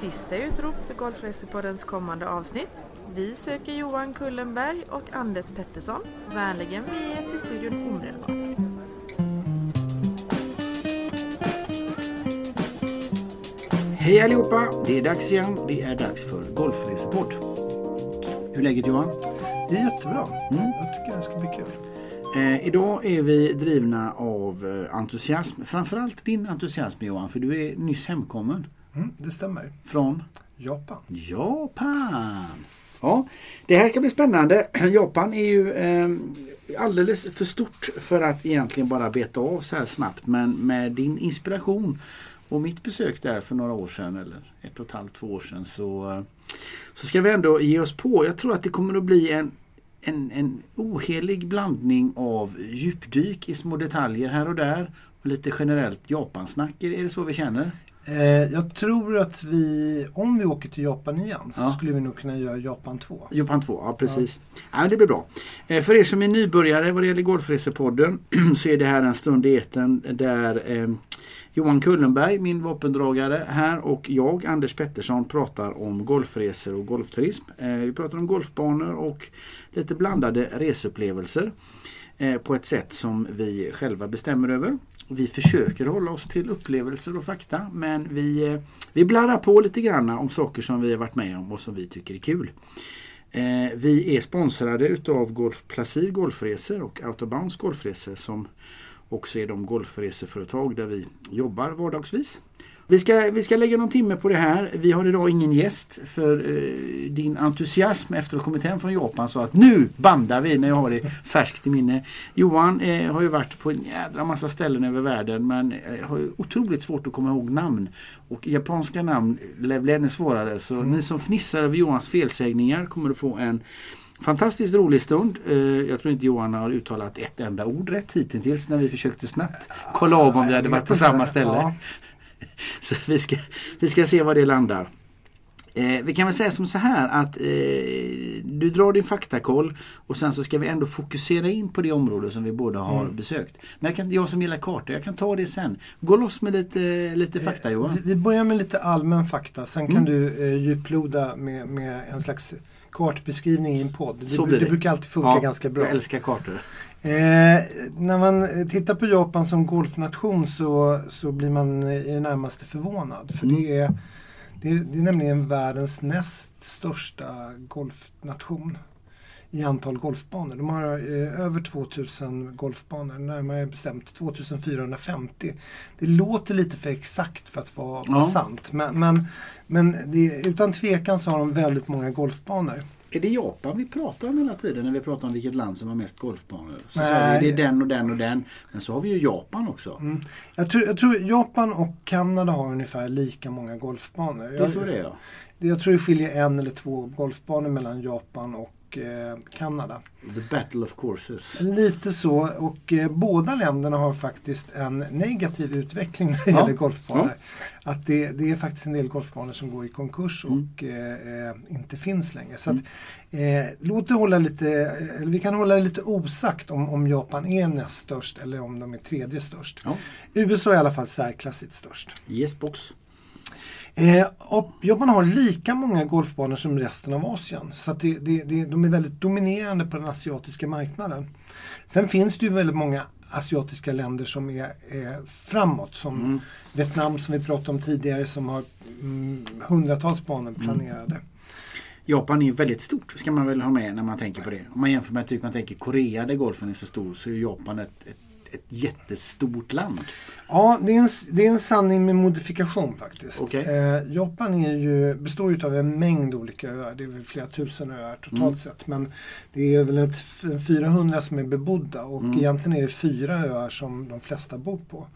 Sista utrop för Golfresepoddens kommande avsnitt. Vi söker Johan Kullenberg och Anders Pettersson. Vänligen vi är till studion omedelbart. Hej allihopa! Det är dags igen. Det är dags för Golfresepodd. Hur är läget Johan? Det är jättebra. Mm. Jag tycker det ska bli kul. Eh, idag är vi drivna av eh, entusiasm. Framförallt din entusiasm Johan, för du är nyss hemkommen Mm, det stämmer. från Japan. Japan. Ja, det här kan bli spännande. Japan är ju eh, alldeles för stort för att egentligen bara beta av så här snabbt. Men med din inspiration och mitt besök där för några år sedan eller ett och ett halvt, två år sedan så, eh, så ska vi ändå ge oss på. Jag tror att det kommer att bli en en, en ohelig blandning av djupdyk i små detaljer här och där och lite generellt Japansnack. Är det så vi känner? Eh, jag tror att vi, om vi åker till Japan igen, så Ja. skulle vi nog kunna göra Japan 2. Japan 2, ja precis. Ja. det blir bra. Eh, För er som är nybörjare vad det gäller Golfresepodden så är det här en stund i etern där eh, Johan Kullenberg, min vapendragare här och jag, Anders Pettersson, pratar om golfresor och golfturism. Vi pratar om golfbanor och lite blandade reseupplevelser på ett sätt som vi själva bestämmer över. Vi försöker hålla oss till upplevelser och fakta men vi, eh, vi blarrar på lite grann om saker som vi har varit med om och som vi tycker är kul. Eh, vi är sponsrade utav Golf Placid Golfresor och Autobounce Golfresor som också är de golfreseföretag där vi jobbar vardagsvis. Vi ska, vi ska lägga någon timme på det här. Vi har idag ingen gäst för eh, din entusiasm efter att ha kommit hem från Japan sa att nu bandar vi när jag har det färskt i minne. Johan eh, har ju varit på en jädra massa ställen över världen men eh, har otroligt svårt att komma ihåg namn. Och japanska namn lär bli ännu svårare så ni som fnissar över Johans felsägningar kommer att få en Fantastiskt rolig stund. Eh, Jag tror inte Johan har uttalat ett enda ord rätt hittills när vi försökte snabbt kolla av om vi hade varit på samma ställe. Så vi ska, vi ska se var det landar. Eh, vi kan väl säga som så här att eh, du drar din faktakoll och sen så ska vi ändå fokusera in på det område som vi båda har Mm. besökt. Men jag, kan, jag som gillar kartor, jag kan ta det sen. Gå loss med lite, lite fakta Johan. Vi, vi börjar med lite allmän fakta. Sen kan Mm. du eh, djuploda med, med en slags kartbeskrivning i en podd. Det, det det. brukar alltid funka Ja, ganska bra. Jag älskar kartor. Eh, när man tittar på Japan som golfnation så, så blir man i det närmaste förvånad. För Mm. det, är, det, det är nämligen världens näst största golfnation i antal golfbanor. De har eh, över 2000 golfbanor, närmare bestämt 2450. Det låter lite för exakt för att vara, Ja. sant. Men, men, men det, utan tvekan så har de väldigt många golfbanor. Är det Japan vi pratar om hela tiden när vi pratar om vilket land som har mest golfbanor? Så Nej. säger vi det är den och den och den. Men så har vi ju Japan också. Mm. Jag, tror, jag tror Japan och Kanada har ungefär lika många golfbanor. Det är så det är ja. Jag tror det skiljer en eller två golfbanor mellan Japan och eh, Kanada. The battle of courses. Lite så och eh, båda länderna har faktiskt en negativ utveckling när det Ja. gäller golfbanor. Att det, det är faktiskt en del golfbanor som går i konkurs Mm. och eh, eh, inte finns längre. Så att, eh, låt det hålla lite, vi kan hålla det lite osagt om, om Japan är näst störst eller om de är tredje störst. Ja. USA är i alla fall särklassigt störst. Yes box. Eh, och Japan har lika många golfbanor som resten av Asien. Så det, det, det, de är väldigt dominerande på den asiatiska marknaden. Sen finns det ju väldigt många asiatiska länder som är eh, framåt. Som Mm. Vietnam som vi pratade om tidigare som har mm, hundratals banor planerade. Japan är ju väldigt stort ska man väl ha med när man tänker på det. Om man jämför med typ man tänker Korea där golfen är så stor så är Japan ett, ett, ett jättestort land. Ja, det är, en, det är en sanning med modifikation faktiskt. Okej. Eh, Japan är ju, består ju av en mängd olika öar. Det är väl flera tusen öar totalt Mm. sett. Men det är väl ett f- 400 som är bebodda och Mm. egentligen är det fyra öar som de flesta bor på.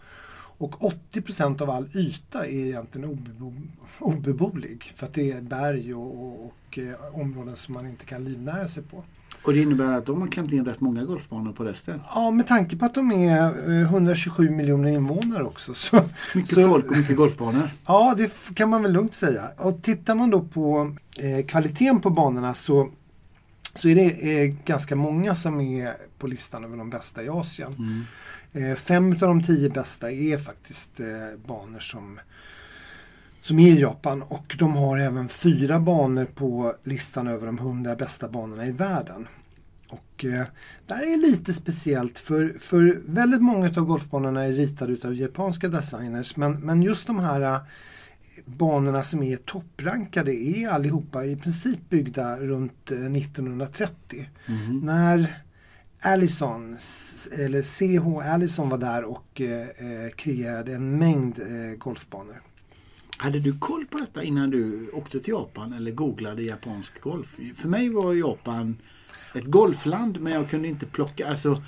Och 80% av all yta är egentligen obebo, obeboelig. För att det är berg och, och, och eh, områden som man inte kan livnära sig på. Och det innebär att de har klämt in rätt många golfbanor på resten. Ja, med tanke på att de är eh, 127 miljoner invånare också. Så, Mycket Så- folk och mycket golfbanor. Ja, det kan man väl lugnt säga. Och tittar man då på eh, kvaliteten på banorna så, så är det eh, ganska många som är på listan över de bästa i Asien. Mm. Eh, fem av de tio bästa är faktiskt eh, banor som som är i Japan och de har även fyra banor på listan över de 100 bästa banorna i världen. Och eh, det här är lite speciellt för, för väldigt många av golfbanorna är ritade utav japanska designers men, men just de här eh, banorna som är topprankade är allihopa i princip byggda runt eh, 1930. Mhm. När Allison, eller CH Allison var där och eh, eh, kreerade en mängd eh, golfbanor. Hade du koll på detta innan du åkte till Japan eller googlade japansk golf? För mig var Japan ett golfland men jag kunde inte plocka, alltså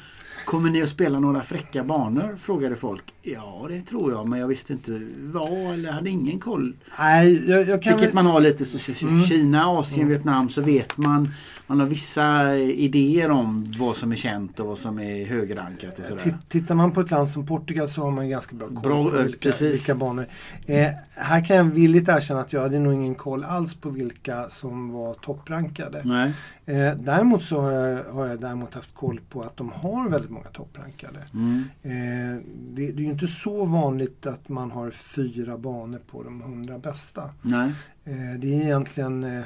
Kommer ni att spela några fräcka banor? Frågade folk. Ja det tror jag men jag visste inte vad eller hade ingen koll. Nej, jag, jag kan Vilket väl- man har lite så, Mm. Kina, Asien, Vietnam så vet man Man har vissa idéer om vad som är känt och vad som är högrankat och sådär. Titt- Tittar man på ett land som Portugal så har man ganska bra koll Bra, på eh, vilka, vilka banor. Eh, här kan jag villigt erkänna att jag hade nog ingen koll alls på vilka som var topprankade. Nej. Eh, däremot så har jag, har jag däremot haft koll på att de har väldigt många topprankade. Mm. Eh, det, det är ju inte så vanligt att man har fyra banor på de hundra bästa. Nej. Eh, det är egentligen eh,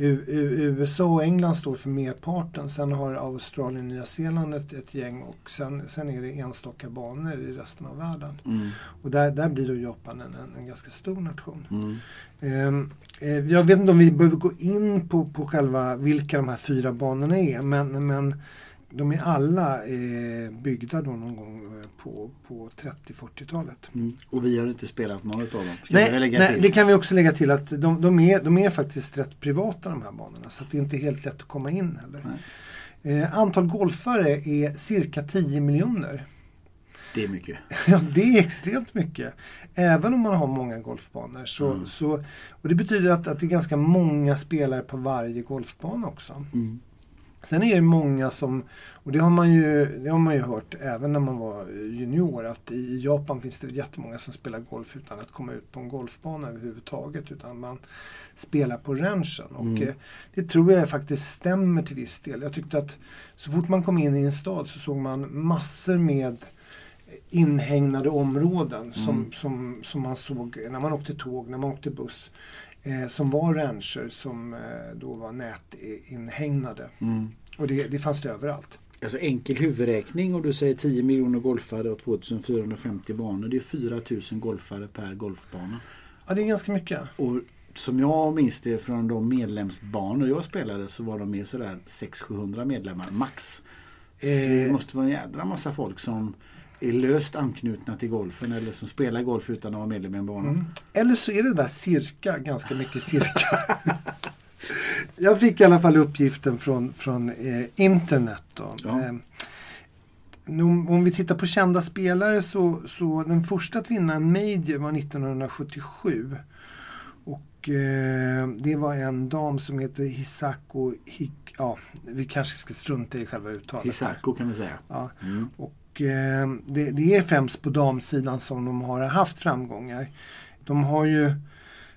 USA och England står för merparten. Sen har Australien och Nya Zeeland ett, ett gäng och sen, sen är det enstaka banor i resten av världen. Mm. Och där, där blir då Japan en, en, en ganska stor nation. Mm. Ehm, eh, jag vet inte om vi behöver gå in på, på själva vilka de här fyra banorna är men, men de är alla eh, byggda då någon gång eh, på, på 30-40-talet. Mm. Och vi har inte spelat någon av dem. Nej, nej, det kan vi också lägga till att de, de, är, de är faktiskt rätt privata de här banorna så det är inte helt lätt att komma in heller. Eh, antal golfare är cirka 10 miljoner. Det är mycket. Ja, det är extremt mycket. Även om man har många golfbanor. Så, Mm. så, och det betyder att, att det är ganska många spelare på varje golfbana också. Mm. Sen är det många som, och det har man ju, det har man ju hört även när man var junior, att i Japan finns det jättemånga som spelar golf utan att komma ut på en golfbana överhuvudtaget. Utan man spelar på ranchen. Och Mm. eh, det tror jag faktiskt stämmer till viss del. Jag tyckte att så fort man kom in i en stad så såg man massor med inhägnade områden som, Mm. som, som man såg när man åkte tåg, när man åkte buss. Eh, som var rancher som eh, då var nätinhägnade. Mm. Och det, det fanns det överallt. Alltså enkel huvudräkning och du säger 10 miljoner golfare och 2450 banor. Det är 4000 golfare per golfbana. Ja, det är ganska mycket. Och som jag minns det från de medlemsbanor jag spelade så var de med sådär 600-700 medlemmar max. Så det Eh. måste vara en jädra massa folk som är löst anknutna till golfen eller som spelar golf utan att vara medlem i en bana. Mm. Eller så är det där cirka, ganska mycket cirka. Jag fick i alla fall uppgiften från, från eh, internet. Då. Ja. Eh, om vi tittar på kända spelare så, så den första att vinna en Major var 1977. Och eh, det var en dam som heter Hisako Hik... Ja, vi kanske ska strunta i själva uttalet. Hisako kan vi säga. Ja, Mm. och eh, det, det är främst på damsidan som de har haft framgångar. De har ju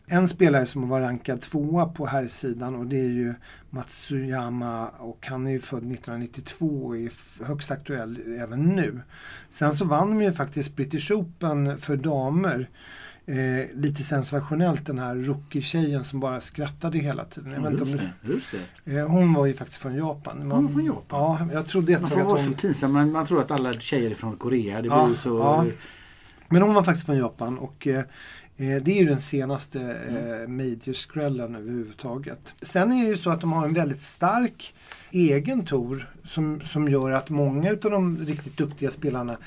en spelare som var rankad tvåa på här sidan och det är ju Matsuyama och han är ju född 1992 och är högst aktuell även nu. Sen så vann de ju faktiskt British Open för damer. Eh, lite sensationellt den här rookie-tjejen som bara skrattade hela tiden. Jag inte just det. Just det. eh, hon var ju faktiskt från Japan. Hon var från Japan? Ja, jag trodde ett Man får att vara hon... så pinsam. Man, man tror att alla tjejer är från Korea. Det Ja, blir så... ja. Men hon var faktiskt från Japan och eh, eh, det är ju den senaste eh, major-skrällen överhuvudtaget. Sen är det ju så att de har en väldigt stark egen tour som, som gör att många av de riktigt duktiga spelarna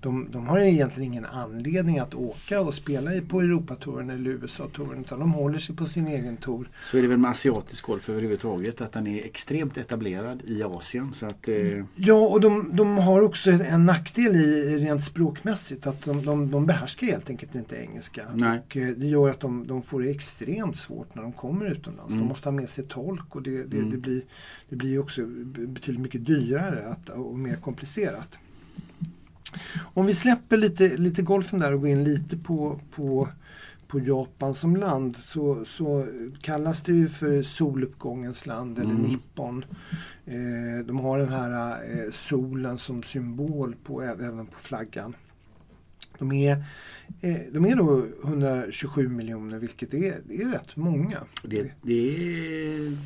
de, de har egentligen ingen anledning att åka och spela på Europatouren eller USA-touren utan de håller sig på sin egen tour. Så är det väl med asiatisk golf överhuvudtaget. Att den är extremt etablerad i Asien. Så att, eh, Ja, och de, de har också en nackdel i rent språkmässigt att de, de, de behärskar helt enkelt inte engelska. Nej. Och eh, det gör att de, de får det extremt svårt när de kommer utomlands. Mm. De måste ha med sig tolk och det, det, Mm. det, blir, det blir också betydligt mycket dyrare att, och mer komplicerat. Om vi släpper lite, lite golfen där och går in lite på, på, på Japan som land så, så kallas det ju för soluppgångens land eller Mm. Nippon. Eh, de har den här eh, solen som symbol på, även på flaggan. De är, eh, de är då 127 miljoner vilket är, det är rätt många. Det, det är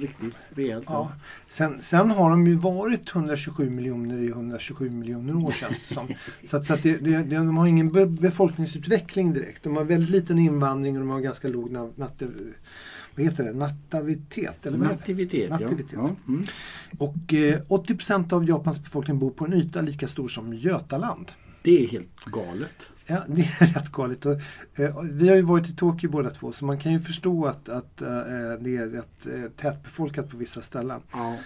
riktigt rejält. Ja. Sen, sen har de ju varit 127 miljoner i 127 miljoner år känns det som. Så, att, så att det, det, de har ingen be, befolkningsutveckling direkt. De har väldigt liten invandring och de har ganska låg na, vad heter det? nativitet. Eller? Nativitet, Nativitet. ja. ja. Mm. Och eh, 80 procent av Japans befolkning bor på en yta lika stor som Götaland. Det är helt galet. Ja, det är rätt galet. Och, eh, vi har ju varit i Tokyo båda två så man kan ju förstå att, att eh, det är rätt eh, tätbefolkat på vissa ställen. Ja.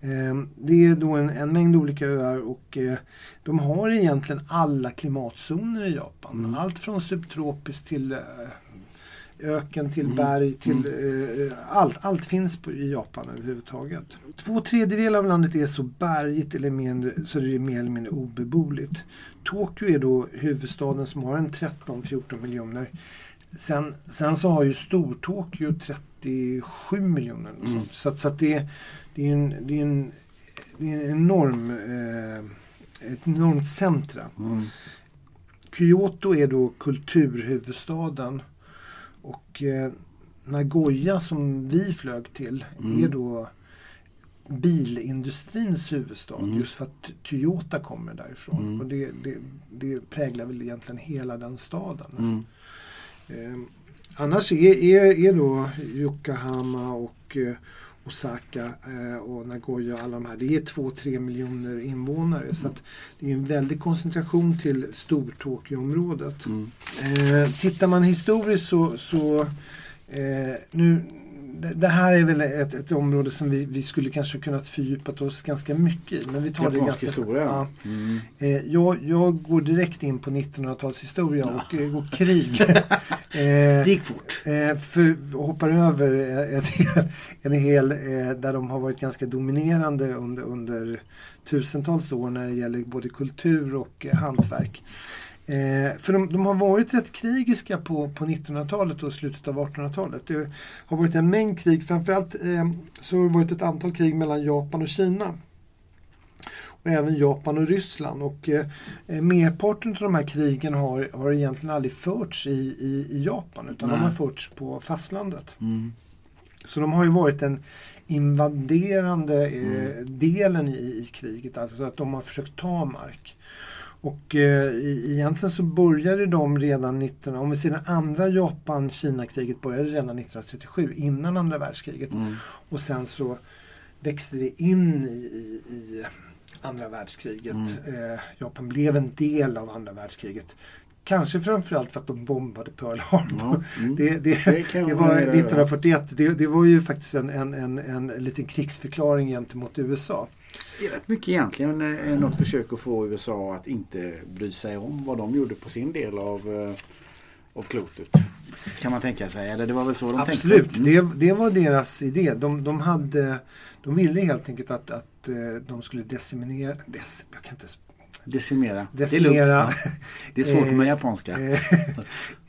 Eh, det är då en, en mängd olika öar och eh, de har egentligen alla klimatzoner i Japan. Mm. Allt från subtropiskt till eh, öken till Mm. berg till eh, allt. Allt finns på, i Japan överhuvudtaget. Två tredjedelar av landet är så bergigt eller mindre, så det är mer eller mindre obeboeligt. Tokyo är då huvudstaden som har en 13-14 miljoner. Sen, sen så har ju Stortokyo 37 miljoner. Mm. Så, så att det, det är en, det är en, det är en enorm eh, ett enormt centra. Mm. Kyoto är då kulturhuvudstaden. Och eh, Nagoya som vi flög till Mm. är då bilindustrins huvudstad. Mm. Just för att Toyota kommer därifrån. Mm. Och det, det, det präglar väl egentligen hela den staden. Mm. Eh, annars är, är, är då Yokohama och eh, Osaka eh, och Nagoya och alla de här. Det är 2-3 miljoner invånare. Så att det är en väldig koncentration till Stortokyo-området. Mm. Eh, tittar man historiskt så, så eh, nu, det, det här är väl ett, ett område som vi, vi skulle kanske kunnat fördjupat oss ganska mycket i. Men vi tar det ganska historia. Ja. Mm. Eh, jag, jag går direkt in på 1900-talshistoria och, eh, och krig. eh, Det gick fort. Eh, för, hoppar över ett, en hel eh, där de har varit ganska dominerande under, under tusentals år när det gäller både kultur och eh, hantverk. Eh, för de, de har varit rätt krigiska på, på 1900-talet och slutet av 1800-talet. Det har varit en mängd krig, framförallt eh, så har det varit ett antal krig mellan Japan och Kina. Och även Japan och Ryssland. Och eh, eh, merparten av de här krigen har, har egentligen aldrig förts i, i, i Japan utan de Nej. har förts på fastlandet. Mm. Så de har ju varit den invaderande eh, delen i, i kriget, alltså att de har försökt ta mark. Och eh, egentligen så började de redan 19, om vi ser det andra Japan-Kina-kriget började redan 1937 innan andra världskriget. Mm. Och sen så växte det in i, i, i andra världskriget. Mm. Eh, Japan blev en del av andra världskriget. Kanske framförallt för att de bombade Pearl Harbor. Mm. Det, det, Det det var hålla med dig om. 1941. Det, det var ju faktiskt en, en, en, en liten krigsförklaring gentemot USA. Det är rätt mycket egentligen eh, något försök att få USA att inte bry sig om vad de gjorde på sin del av, eh, av klotet. Kan man tänka sig. Eller det var väl så de Absolut, tänkte? Mm. det, det var deras idé. De, de, hade, de ville helt enkelt att, att eh, de skulle decimera... Des, jag kan inte, Decimera. Det är Decimera. lugnt. Ja. Det är svårt med japanska.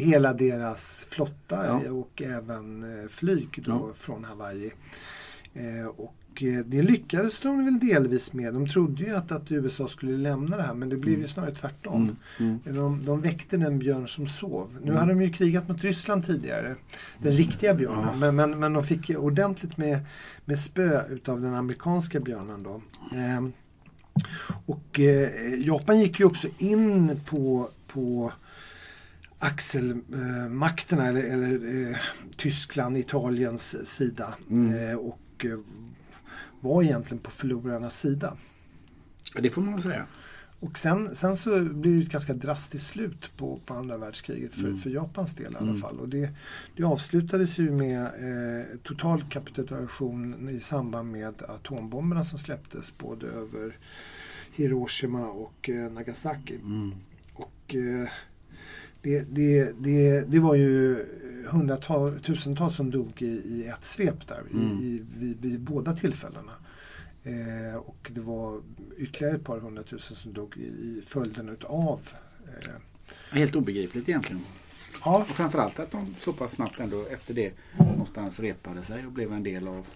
hela deras flotta Ja. och även flyg då Ja. från Hawaii. Eh, och eh, det lyckades de väl delvis med. De trodde ju att, att USA skulle lämna det här men det blev ju Mm. snarare tvärtom. Mm. Mm. De, de väckte den björn som sov. Nu Mm. hade de ju krigat mot Ryssland tidigare. Den riktiga björnen. Ja. Men, men, men de fick ordentligt med, med spö utav den amerikanska björnen. Då. Ehm, och eh, Japan gick ju också in på, på axelmakterna eller, eller eh, Tyskland, Italiens sida. Mm. Eh, och eh, var egentligen på förlorarnas sida. Det får man säga. Och sen, sen så blir det ett ganska drastiskt slut på, på andra världskriget för, Mm. för Japans del i alla Mm. fall. Och det, det avslutades ju med eh, total kapitulation i samband med atombomberna som släpptes både över Hiroshima och eh, Nagasaki. Mm. Och eh, det, det, det, det var ju hundratals, tusentals som dog i, i ett svep där Mm. i, vid, vid båda tillfällena. Eh, och det var ytterligare ett par hundratusen som dog i, i följden utav eh, Helt obegripligt egentligen. Ja, Och framförallt att de så pass snabbt ändå efter det någonstans repade sig och blev en del av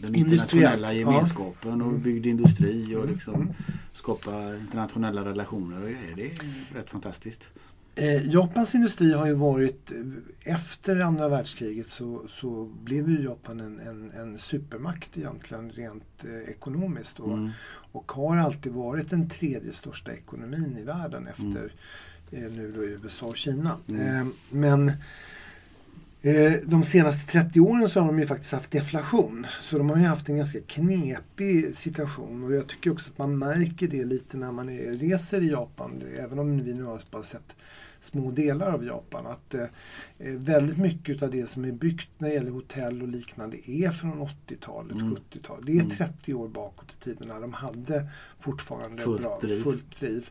den internationella ja. gemenskapen och Mm. byggde industri och Mm, liksom mm. skapa internationella relationer och grejer. Det är rätt fantastiskt. Eh, Japans industri har ju varit, eh, efter andra världskriget så, så blev ju Japan en, en, en supermakt egentligen rent eh, ekonomiskt. Och, Mm. och har alltid varit den tredje största ekonomin i världen efter eh, nu då USA och Kina. Mm. Eh, men eh, de senaste 30 åren så har de ju faktiskt haft deflation. Så de har ju haft en ganska knepig situation och jag tycker också att man märker det lite när man är, reser i Japan. Även om vi nu har bara sett små delar av Japan. Att eh, eh, väldigt mycket av det som är byggt när det gäller hotell och liknande är från 80-talet, Mm. 70-talet. Det är Mm. 30 år bakåt i tiden när de hade fortfarande Fullt bra, driv. fullt driv.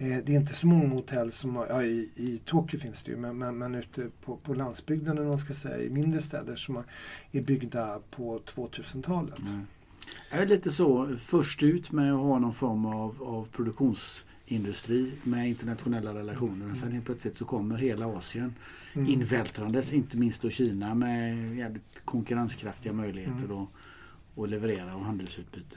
Eh, det är inte så många hotell som har, ja, i, i Tokyo finns det ju, men, men, men ute på, på landsbygden eller man ska säga, i mindre städer som har, är byggda på 2000-talet. Mm. Jag är lite så först ut med att ha någon form av, av produktionsindustri med internationella relationer. Sen helt plötsligt så kommer hela Asien Mm. invältrandes, inte minst då Kina med jävligt konkurrenskraftiga möjligheter Mm. att, att leverera och handelsutbyte.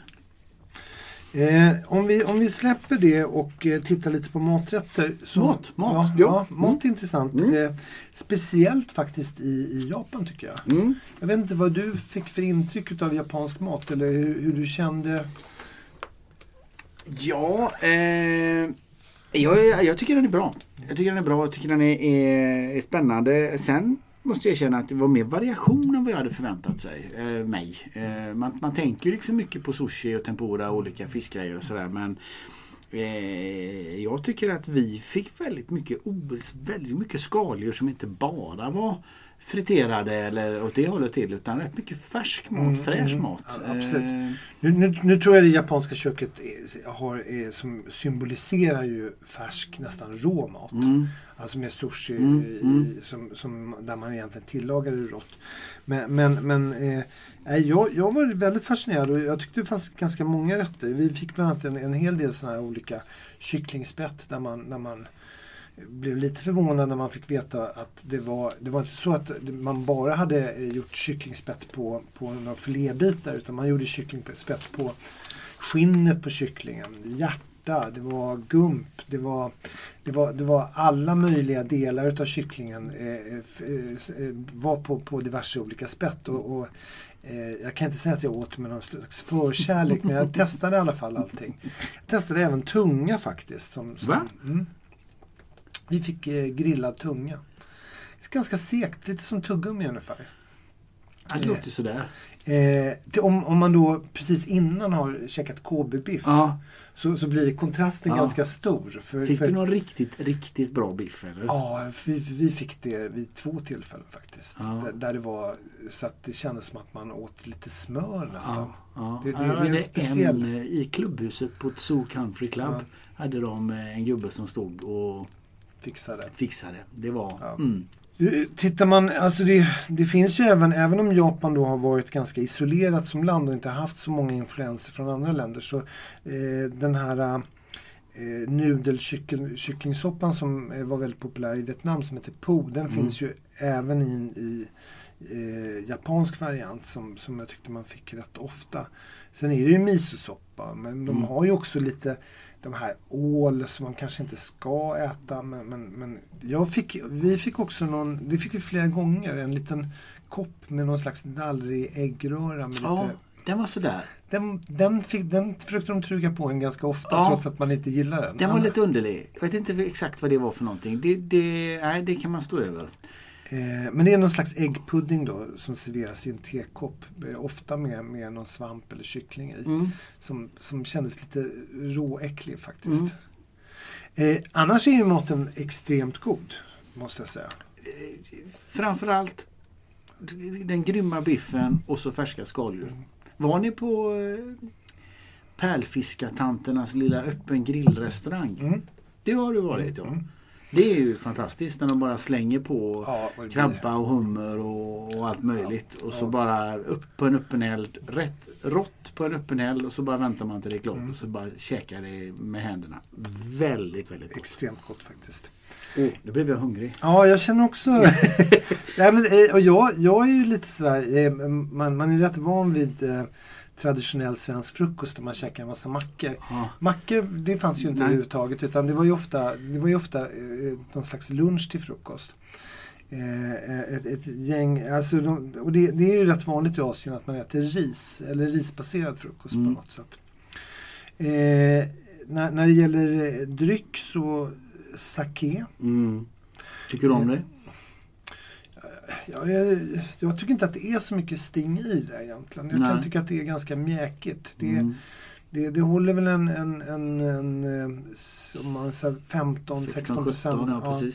Eh, om, vi, om vi släpper det och eh, tittar lite på maträtter. Så, Mat, mat, Ja, ja. ja, mat är intressant. Mm. Eh, speciellt faktiskt i, i Japan tycker jag. Mm. Jag vet inte vad du fick för intryck av japansk mat eller hur, hur du kände. Ja, eh, jag, jag tycker den är bra. Jag tycker den är bra. Jag tycker den är, är, är spännande. Sen måste jag erkänna att det var mer variation än vad jag hade förväntat sig, eh, mig. Eh, man, man tänker ju liksom mycket på sushi och tempura och olika fiskgrejer och sådär men eh, jag tycker att vi fick väldigt mycket, väldigt mycket skaldjur som inte bara var friterade eller åt det hållet till utan rätt mycket färsk mat, Mm, fräsch mm. mat. Ja, absolut. Eh, Nu, nu, nu tror jag det japanska köket är, har, är, som symboliserar ju färsk, nästan rå mat. mm, Alltså med sushi Mm, i, mm. Som, som, där man egentligen tillagar det rått. Men, men, men eh, jag, jag var väldigt fascinerad och jag tyckte det fanns ganska många rätter. Vi fick bland annat en, en hel del sådana här olika kycklingspett där man, där man blev lite förvånad när man fick veta att det var, det var inte så att man bara hade gjort kycklingspett på, på några filébitar utan man gjorde kycklingspett på skinnet på kycklingen, hjärta, det var gump, det var, det var, det var alla möjliga delar utav kycklingen eh, eh, eh, var på, på diverse olika spett. Och, och, eh, jag kan inte säga att jag åt med någon slags förkärlek men jag testade i alla fall allting. Jag testade även tunga faktiskt. Som, som, Va? Mm. Vi fick eh, grillad tunga. Ganska segt, lite som tuggummi ungefär. det låter sådär. Eh, till, om, om man då precis innan har käkat KB-biff Ja. så, så blir kontrasten Ja. ganska stor. För, Fick för, du någon riktigt, riktigt bra biff eller? Ja, vi, vi fick det vid två tillfällen faktiskt. Ja. Där, där det var så att det kändes som att man åt lite smör nästan. Det- Det, det- är en en speciell- eh, I klubbhuset på Zoo Country Club hade de eh, en gubbe som stod och Fixade. fixade. Det var... Ja. Mm. Tittar man, alltså det, det finns ju även, även om Japan då har varit ganska isolerat som land och inte haft så många influenser från andra länder så eh, den här eh, nudelkycklingsoppan som eh, var väldigt populär i Vietnam som heter Po, den Mm. finns ju även i, i eh, japansk variant som, som jag tyckte man fick rätt ofta. Sen är det ju misosoppa men de Mm. har ju också lite de här ål som man kanske inte ska äta. Men, men, men jag fick, vi fick också någon, det fick vi flera gånger, en liten kopp med någon slags dallrig äggröra. Med Ja, lite, den var sådär. den, den, fick, den försökte de truga på en ganska ofta Ja. trots att man inte gillar den. Den var lite underlig. Jag vet inte exakt vad det var för någonting. Det, det, nej, det kan man stå över. Eh, men det är någon slags äggpudding då som serveras i en tekopp. Eh, ofta med, med någon svamp eller kyckling i. Mm. Som, som kändes lite råäcklig faktiskt. Mm. Eh, annars är ju maten extremt god. Måste jag säga. Eh, Framförallt den grymma biffen och så färska skaldjur. Var ni på Pärlfiskartanternas lilla öppen grillrestaurang? Mm. Det har du varit ja. Mm. Det är ju fantastiskt när de bara slänger på Ja, krabba och hummer och, och allt möjligt. Och så Ja. bara upp på en öppen eld. Rätt rått på en öppen eld och så bara väntar man till det är klart Mm. och så bara käkar det med händerna. Väldigt, väldigt gott. Extremt gott faktiskt. Åh, nu blev jag hungrig. Ja, jag känner också... Nej, men, eh, och jag, jag är ju lite sådär, eh, man, man är rätt van vid eh, traditionell svensk frukost där man käkar en massa mackor. Ja. Mackor, det fanns ju inte Nej. överhuvudtaget utan det var ju ofta, det var ju ofta eh, någon slags lunch till frukost. Eh, ett, ett gäng, alltså de, och det, det är ju rätt vanligt i Asien att man äter ris eller risbaserad frukost Mm. på något sätt. Eh, när, när det gäller eh, dryck så sake. Mm. Tycker du om det? Ja, jag, jag tycker inte att det är så mycket sting i det egentligen. Jag kan Nej. tycka att det är ganska mjäkigt. Det, Mm. det, det håller väl en, en, en, en, eh, som man säger 15-16 16, procent. 17, ja Ja.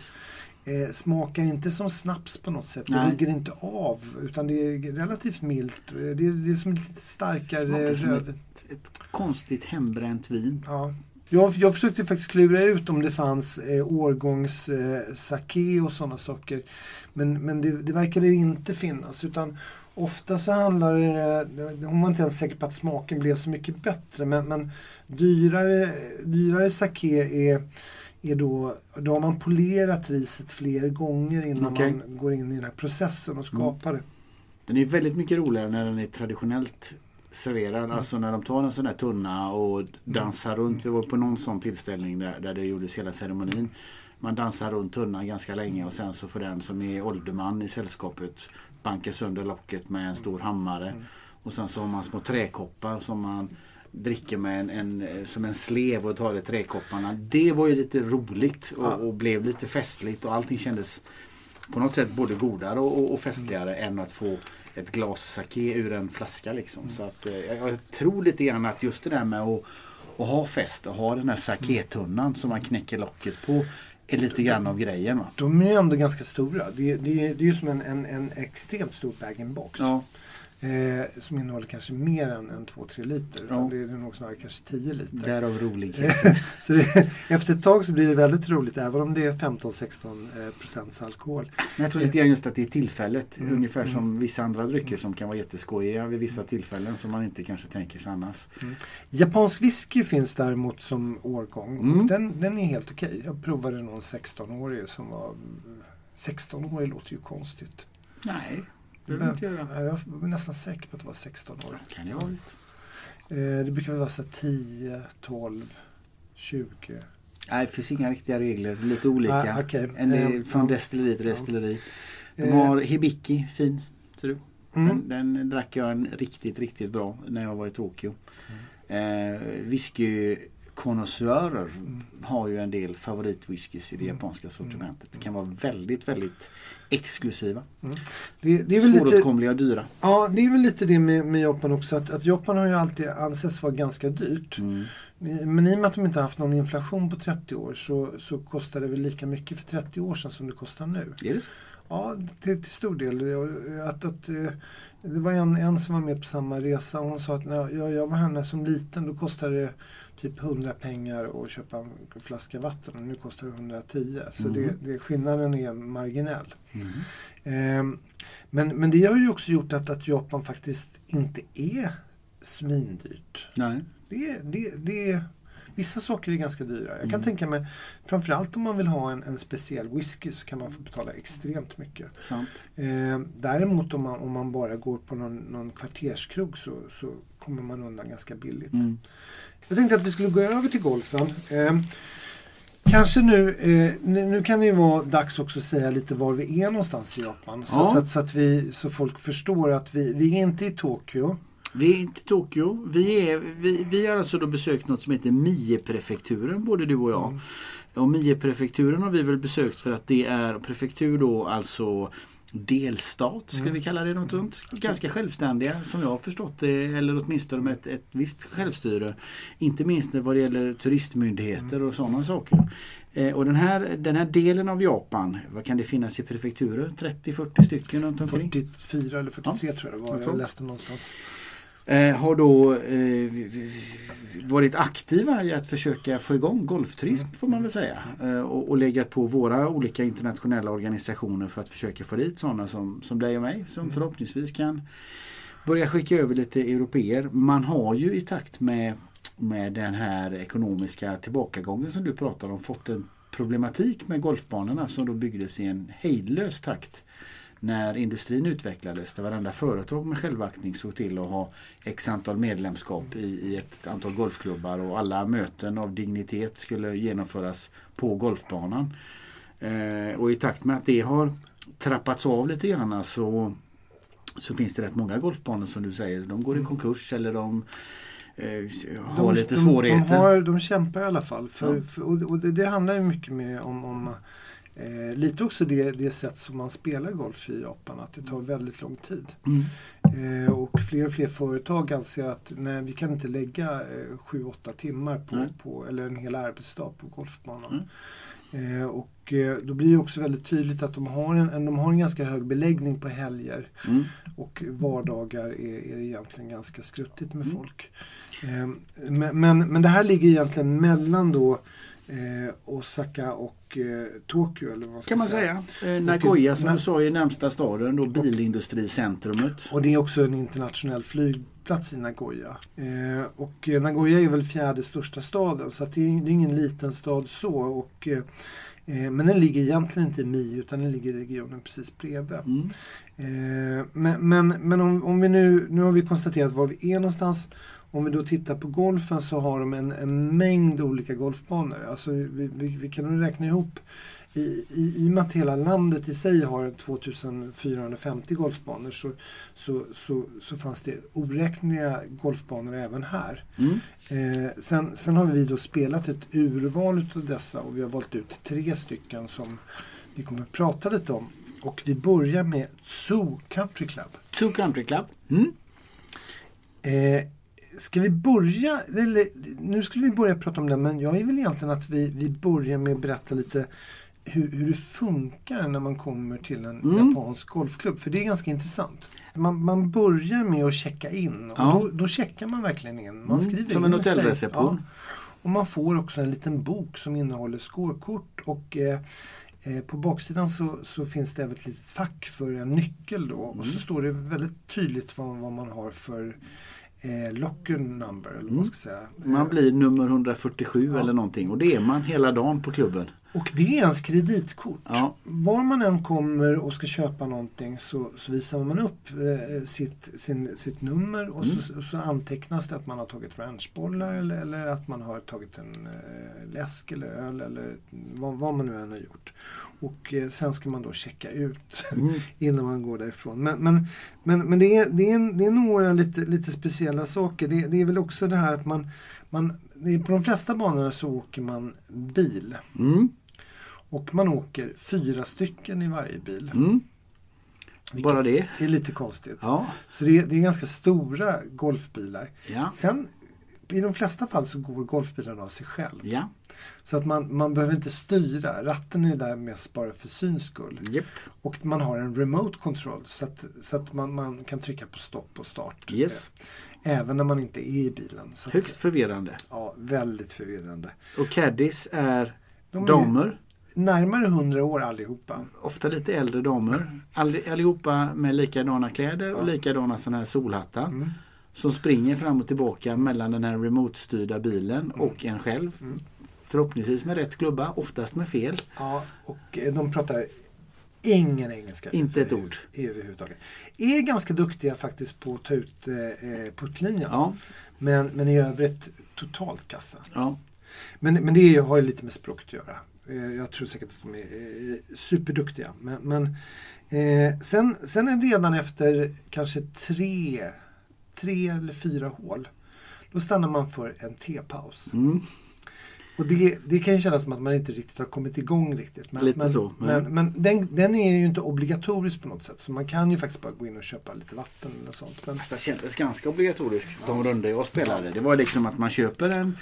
Eh, smakar inte som snaps på något sätt. Det hugger inte av. Utan det är relativt milt. Eh, Det är, det är som lite starkare röd. ett, ett konstigt hembränt vin. Ja. Jag, jag försökte faktiskt klura ut om det fanns eh, årgångs eh, sake och sådana saker. Men, men det, det verkade inte finnas. Utan ofta så handlar det, hon var inte ens säker på att smaken blev så mycket bättre. Men, men dyrare, dyrare sake är, är då, då har man polerat riset fler gånger innan Okej. man går in i den här processen och skapar det. Den är väldigt mycket roligare när den är traditionellt serverad. Mm. Alltså när de tar en sån här tunna och dansar runt. Vi var på någon sån tillställning där, där det gjordes hela ceremonin. Man dansar runt tunnan ganska länge och sen så får den som är ålderman i sällskapet banka sönder locket med en stor hammare. Mm. Och sen så har man små träkoppar som man dricker med en, en, som en slev och tar i träkopparna. Det var ju lite roligt och, och blev lite festligt och allting kändes på något sätt både godare och, och, och festligare än att få ett glas sake ur en flaska. Liksom. Så att, eh, jag, jag tror lite grann att just det där med att, att ha fest och ha den här saketunnan som man knäcker locket på är lite grann av grejen. Va? De är ju ändå ganska stora. Det, det, det är ju som en, en, en extremt stor bag-in-box. Ja, Eh, som innehåller kanske mer än, än 2-3 liter. Ja. det är nog snarare kanske 10 liter. därav roligheten. så det, efter ett tag så blir det väldigt roligt även om det är 15-16 eh, procents alkohol. Men jag tror lite grann just att det är tillfället. Mm, Ungefär mm. som vissa andra drycker som kan vara jätteskojiga vid vissa tillfällen som man inte kanske tänker sig annars. Japansk whisky finns däremot som årgång. Mm. Den, den är helt okej. Jag provade någon 16-årig som var 16-årig låter ju konstigt. Nej, behöver inte göra. Ja, Jag var nästan säker på att det var 16 år. Kan jag ha. Eh, det brukar väl vara så här 10, 12, 20. Nej, det finns inga riktiga regler. Lite olika. Ah, okej. En Eh, del från ja. destilleri till destilleri. De Eh, har Hibiki, fin. Ser du? mm. Den, den drack jag en riktigt, riktigt bra när jag var i Tokyo. Eh, Whiskykonnässörer Mm. har ju en del favoritwhiskys i det Mm. japanska sortimentet. Det kan vara väldigt, väldigt exklusiva. Det, det är väl lite, Svåråtkomliga och dyra. ja, det är väl lite det med, med Japan också. Att, att Japan har ju alltid ansetts vara ganska dyrt. Mm. Men i och med att de inte har haft någon inflation på 30 år så, så kostar det väl lika mycket för 30 år sedan som det kostar nu. Är det så? Ja, till, till stor del. Att, att, eh, det var en, en som var med på samma resa. Hon sa att när jag, jag var här när som liten då kostade det typ 100 pengar att köpa en flaska vatten och nu kostar det 110. Så Mhm. det, det, skillnaden är marginell. Mm. Ehm, men, men det har ju också gjort att, att Japan faktiskt inte är svindyrt. Nej. Det, det, det, vissa saker är ganska dyra. Jag kan Mm. tänka mig, framförallt om man vill ha en, en speciell whisky så kan man få betala extremt mycket. Sant. Eh, däremot om man, om man bara går på någon, någon kvarterskrog så, så kommer man undan ganska billigt. Mm. Jag tänkte att vi skulle gå över till golfen. Eh, kanske nu, eh, nu, nu kan det ju vara dags också att säga lite var vi är någonstans i Japan. Så, Ja. så, att, så, att vi, så folk förstår att vi, vi är inte i Tokyo. Vi är inte i Tokyo. Vi, är, vi, vi har alltså då besökt något som heter Mie-prefekturen, både du och jag. Mm. Och Mie-prefekturen har vi väl besökt för att det är prefektur då alltså delstat, ska Mm. vi kalla det något sånt. Ganska självständiga som jag har förstått det, eller åtminstone med ett, ett visst självstyre. Inte minst vad det gäller turistmyndigheter och sådana saker. Eh, och den här, den här delen av Japan, vad kan det finnas i prefekturer? 30-40 stycken runt omkring? 44 eller 43 tror jag det var. Jag läste någonstans. Eh, har då eh, varit aktiva i att försöka få igång golfturism får man väl säga. Eh, och, och legat på våra olika internationella organisationer för att försöka få dit sådana som, som dig och mig som förhoppningsvis kan börja skicka över lite europeer. Man har ju i takt med, med den här ekonomiska tillbakagången som du pratar om fått en problematik med golfbanorna som då byggdes i en hejdlös takt när industrin utvecklades. Där varenda företag med självaktning såg till att ha x antal medlemskap i, i ett antal golfklubbar och alla möten av dignitet skulle genomföras på golfbanan. Eh, och i takt med att det har trappats av lite grann så, så finns det rätt många golfbanor som du säger. De går i konkurs eller de eh, har de, lite de, svårigheter. De, har, de kämpar i alla fall. För, Ja. för, och och det, det handlar ju mycket med om, om eh, lite också det, det sätt som man spelar golf i Japan. Att det tar väldigt lång tid. Mm. Eh, och fler och fler företag anser att nej, vi kan inte lägga eh, 7-8 timmar på, Nej. på, eller en hel arbetsdag på golfbanan. Mm. Eh, och eh, då blir det också väldigt tydligt att de har en, en, de har en ganska hög beläggning på helger. Mm. Och vardagar är, är det egentligen ganska skruttigt med Mm. folk. Eh, men, men, men det här ligger egentligen mellan då eh, Osaka och eh, Tokyo. Eller vad ska Kan man säga. Eh, Nagoya som du sa är närmsta staden, då bilindustricentrumet. Och det är också en internationell flygplats i Nagoya. Eh, och eh, Nagoya är väl fjärde största staden så det, är, det är ingen liten stad så. Och, eh, men den ligger egentligen inte i Mie utan den ligger i regionen precis bredvid. Mm. Men men, men om, om vi nu, nu har vi konstaterat var vi är någonstans. Om vi då tittar på golfen så har de en, en mängd olika golfbanor. Alltså vi, vi, vi kan räkna ihop i, i, I och med att hela landet i sig har 2450 golfbanor så, så, så, så fanns det oräkneliga golfbanor även här. Mm. Eh, sen, sen har vi då spelat ett urval av dessa och vi har valt ut tre stycken som vi kommer att prata lite om. Och vi börjar med Zoo Country Club. Two Country Club. Mm. Eh, ska vi börja, eller, nu skulle vi börja prata om det men jag vill egentligen att vi, vi börjar med att berätta lite hur, hur det funkar när man kommer till en Mm. japansk golfklubb. För det är ganska intressant. Man, man börjar med att checka in och Ja. då, då checkar man verkligen in. Man Mm, skriver som in en hotellreception. Och man får också en liten bok som innehåller skårkort och eh, eh, på baksidan så, så finns det även ett litet fack för en nyckel då. Och så Mm. står det väldigt tydligt vad, vad man har för eh, locker number. Eller Mm. man säga. Man Eh, blir nummer 147 Ja. eller någonting och det är man hela dagen på klubben. Och det är ens kreditkort. Ja. Var man än kommer och ska köpa någonting så, så visar man upp eh, sitt, sin, sitt nummer och Mm. så, så antecknas det att man har tagit ranchbollar eller, eller att man har tagit en eh, läsk eller öl eller vad, vad man nu än har gjort. Och eh, sen ska man då checka ut Mm. innan man går därifrån. Men, men, men, men det, är, det, är det är några lite, lite speciella saker. Det, det är väl också det här att man, man på de flesta banorna så åker man bil. Mm. Och man åker fyra stycken i varje bil. Mm. Bara det. är lite konstigt. Ja. Så det är, det är ganska stora golfbilar. Ja. Sen i de flesta fall så går golfbilen av sig själv. Ja. Så att man, man behöver inte styra. Ratten är där mest bara för syns skull. Japp. Och man har en remote control så att, så att man, man kan trycka på stopp och start. Yes. Även när man inte är i bilen. Så att, Högst förvirrande. Ja, väldigt förvirrande. Och caddies är De damer. Närmare 100 år allihopa. Ofta lite äldre damer. All, allihopa med likadana kläder och likadana sådana här solhattar. Mm. Som springer fram och tillbaka mellan den här remote-styrda bilen och en själv. Mm. Förhoppningsvis med rätt klubba, oftast med fel. Ja, och eh, de pratar ingen engelska. Inte ett ord. Överhuvudtaget. Är ganska duktiga faktiskt på att ta ut eh, eh, puttlinjen. Ja, Men, men i övrigt totalt kassa. ja. Men, men det har ju lite med språket att göra. Eh, Jag tror säkert att de är eh, superduktiga. Men, men eh, sen, sen är redan efter kanske tre, tre eller fyra hål. Då stannar man för en tepaus. Mm. Och det, det kan ju kännas som att man inte riktigt har kommit igång riktigt. Men, Lite men, så, men- Men, men den, den är ju inte obligatorisk på något sätt. Så man kan ju faktiskt bara gå in och köpa lite vatten eller sånt. Men, Fast det kändes ganska obligatoriskt de rundor jag spelade. Det var liksom att man köper en,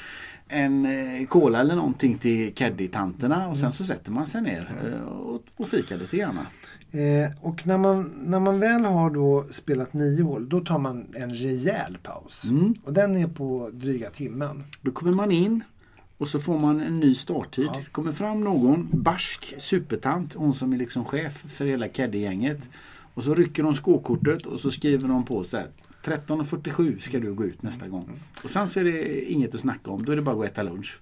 en eh, cola eller någonting till caddy-tanterna och sen så sätter man sig ner eh, och, och fikar lite grann. Eh, och när man, när man väl har då spelat nio hål, då tar man en rejäl paus. Mm. Och den är på dryga timmen. Då kommer man in och så får man en ny starttid. Ja. kommer fram någon barsk supertant, hon som är liksom chef för hela caddy-gänget. Och så rycker de skåkortet och så skriver de på så här 13.47 ska du gå ut nästa gång. Och sen så är det inget att snacka om. Då är det bara att gå och äta lunch.